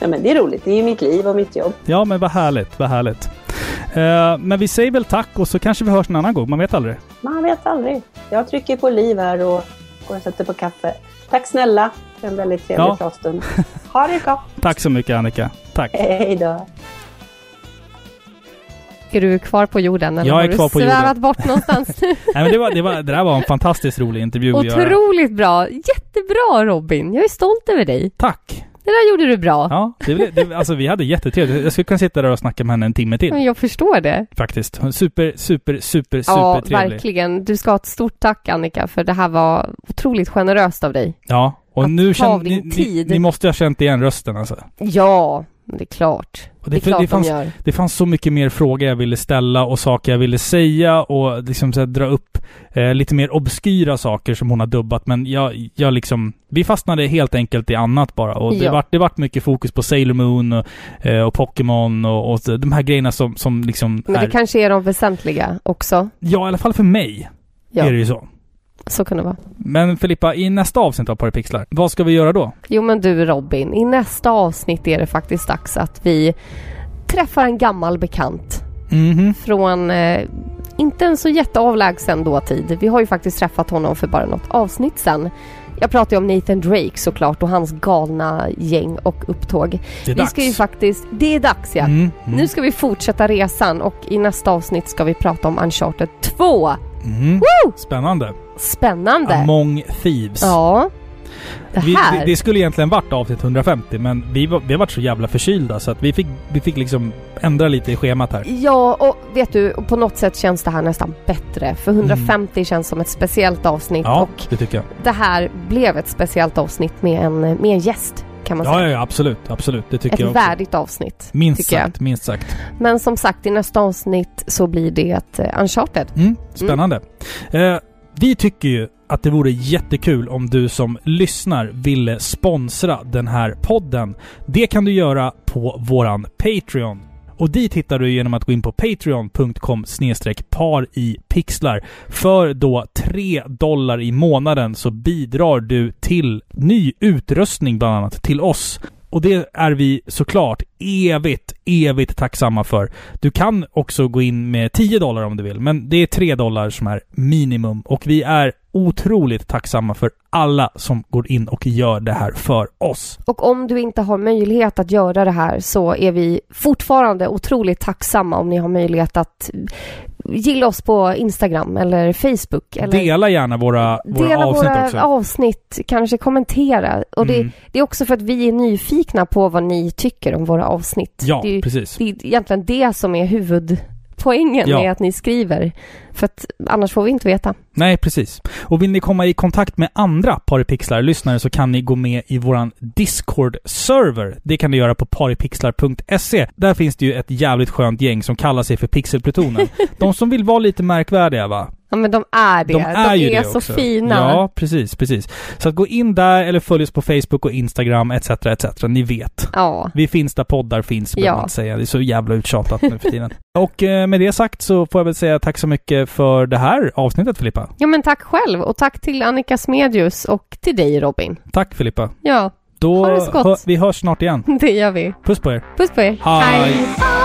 Ja, men det är roligt, det är ju mitt liv och mitt jobb. Ja, men vad härligt, vad härligt. Eh, men vi säger väl tack och så kanske vi hörs en annan gång. Man vet aldrig. Man vet aldrig. Jag trycker på liv här och går och sätter på kaffe. Tack snälla för en väldigt trevlig Ja. pratstund. Ha det gott! Tack så mycket Annika. Tack. Hej då! Är du kvar på jorden eller Jag är har du kvar på svävat jorden. bort någonstans? Nej, men det, var, det, var, det där var en fantastiskt rolig intervju. Otroligt bra! Jättebra Robin! Jag är stolt över dig. Tack! Det där gjorde du bra. Ja, det, det, alltså vi hade jättetrevligt. Jag skulle kunna sitta där och snacka med henne en timme till. Men jag förstår det. Faktiskt. Super, super, super, Ja, supertrevlig. verkligen. Du ska ha ett stort tack Annika, för det här var otroligt generöst av dig. Ja, och Att nu känner ni, ni, ni måste ha känt igen rösten alltså. Ja, det är klart. Det, är klart det, fanns, de gör. det fanns så mycket mer frågor jag ville ställa och saker jag ville säga och liksom så dra upp eh, lite mer obskyra saker som hon har dubbat. Men jag, jag liksom... Vi fastnade helt enkelt i annat bara. Och det Ja. vart det vart mycket fokus på Sailor Moon och, eh, och Pokémon och, och de här grejerna som, som liksom Men är... det kanske är de väsentliga också. Ja, i alla fall för mig Ja, är det ju så. Så kan det vara. Men Filippa, i nästa avsnitt av Parapixlar, vad ska vi göra då? Jo men du Robin, i nästa avsnitt är det faktiskt dags att vi träffar en gammal bekant Mhm. från eh, inte en så jätteavlägsen dåtid. Vi har ju faktiskt träffat honom för bara något avsnitt sen. Jag pratar ju om Nathan Drake såklart och hans galna gäng och upptåg. Det är Vi dags. ska ju faktiskt, det är dags ja. Mm, mm, Nu ska vi fortsätta resan och i nästa avsnitt ska vi prata om Uncharted 2. Mm. Spännande. Spännande! Among Thieves. Ja. Det Vi, det, det skulle egentligen varit avsnitt 150, men vi, var, vi har varit så jävla förkylda så att vi fick, vi fick liksom ändra lite i schemat här. Ja, och vet du, på något sätt känns det här nästan bättre. För 150 känns som ett speciellt avsnitt Mm. Ja, och det tycker jag. det här blev ett speciellt avsnitt med en, med en gäst kan man Ja, säga. ja, absolut. Absolut. Det tycker ett jag också. värdigt avsnitt. Minst tycker jag. sagt, minst sagt. Men som sagt, i nästa avsnitt så blir det uh, Uncharted. Mm, spännande. Eh, vi tycker ju att det vore jättekul om du som lyssnar ville sponsra den här podden. Det kan du göra på våran Patreon. Och dit hittar du genom att gå in på patreon.com par i pixlar. För då 3 dollar i månaden så bidrar du till ny utrustning bland annat till oss. Och det är vi såklart evigt, evigt tacksamma för. Du kan också gå in med 10 dollar om du vill, men det är 3 dollar som är minimum. Och vi är otroligt tacksamma för alla som går in och gör det här för oss. Och om du inte har möjlighet att göra det här så är vi fortfarande otroligt tacksamma om ni har möjlighet att gilla oss på Instagram eller Facebook. Eller Dela gärna våra, våra Dela avsnitt våra också. avsnitt, kanske kommentera. Och det, Mm. det är också för att vi är nyfikna på vad ni tycker om våra avsnitt. Ja, det, är, precis. det är egentligen det som är huvudpoängen Ja. med att ni skriver. För att annars får vi inte veta. Nej, precis. Och vill ni komma i kontakt med andra Paripixlar-lyssnare så kan ni gå med i våran Discord-server. Det kan ni göra på paripixlar.se. Där finns det ju ett jävligt skönt gäng som kallar sig för Pixelplutonen. De som vill vara lite märkvärdiga va? Ja men de är det. De är ju det så också. fina. Ja, precis, precis. Så att gå in där eller följ oss på Facebook och Instagram etc. etc. Ni vet. Ja. Vi finns där poddar finns, behöver Ja. man säga. Det är så jävla uttjatat nu för tiden. och eh, med det sagt så får jag väl säga tack så mycket för det här avsnittet Filippa. Ja men tack själv och tack till Annika Smedjus och till dig Robin. Tack Filippa. Ja, Då Ha det så gott. hö- vi hörs snart igen. det gör vi. Puss på er. Puss på er. Hej. パ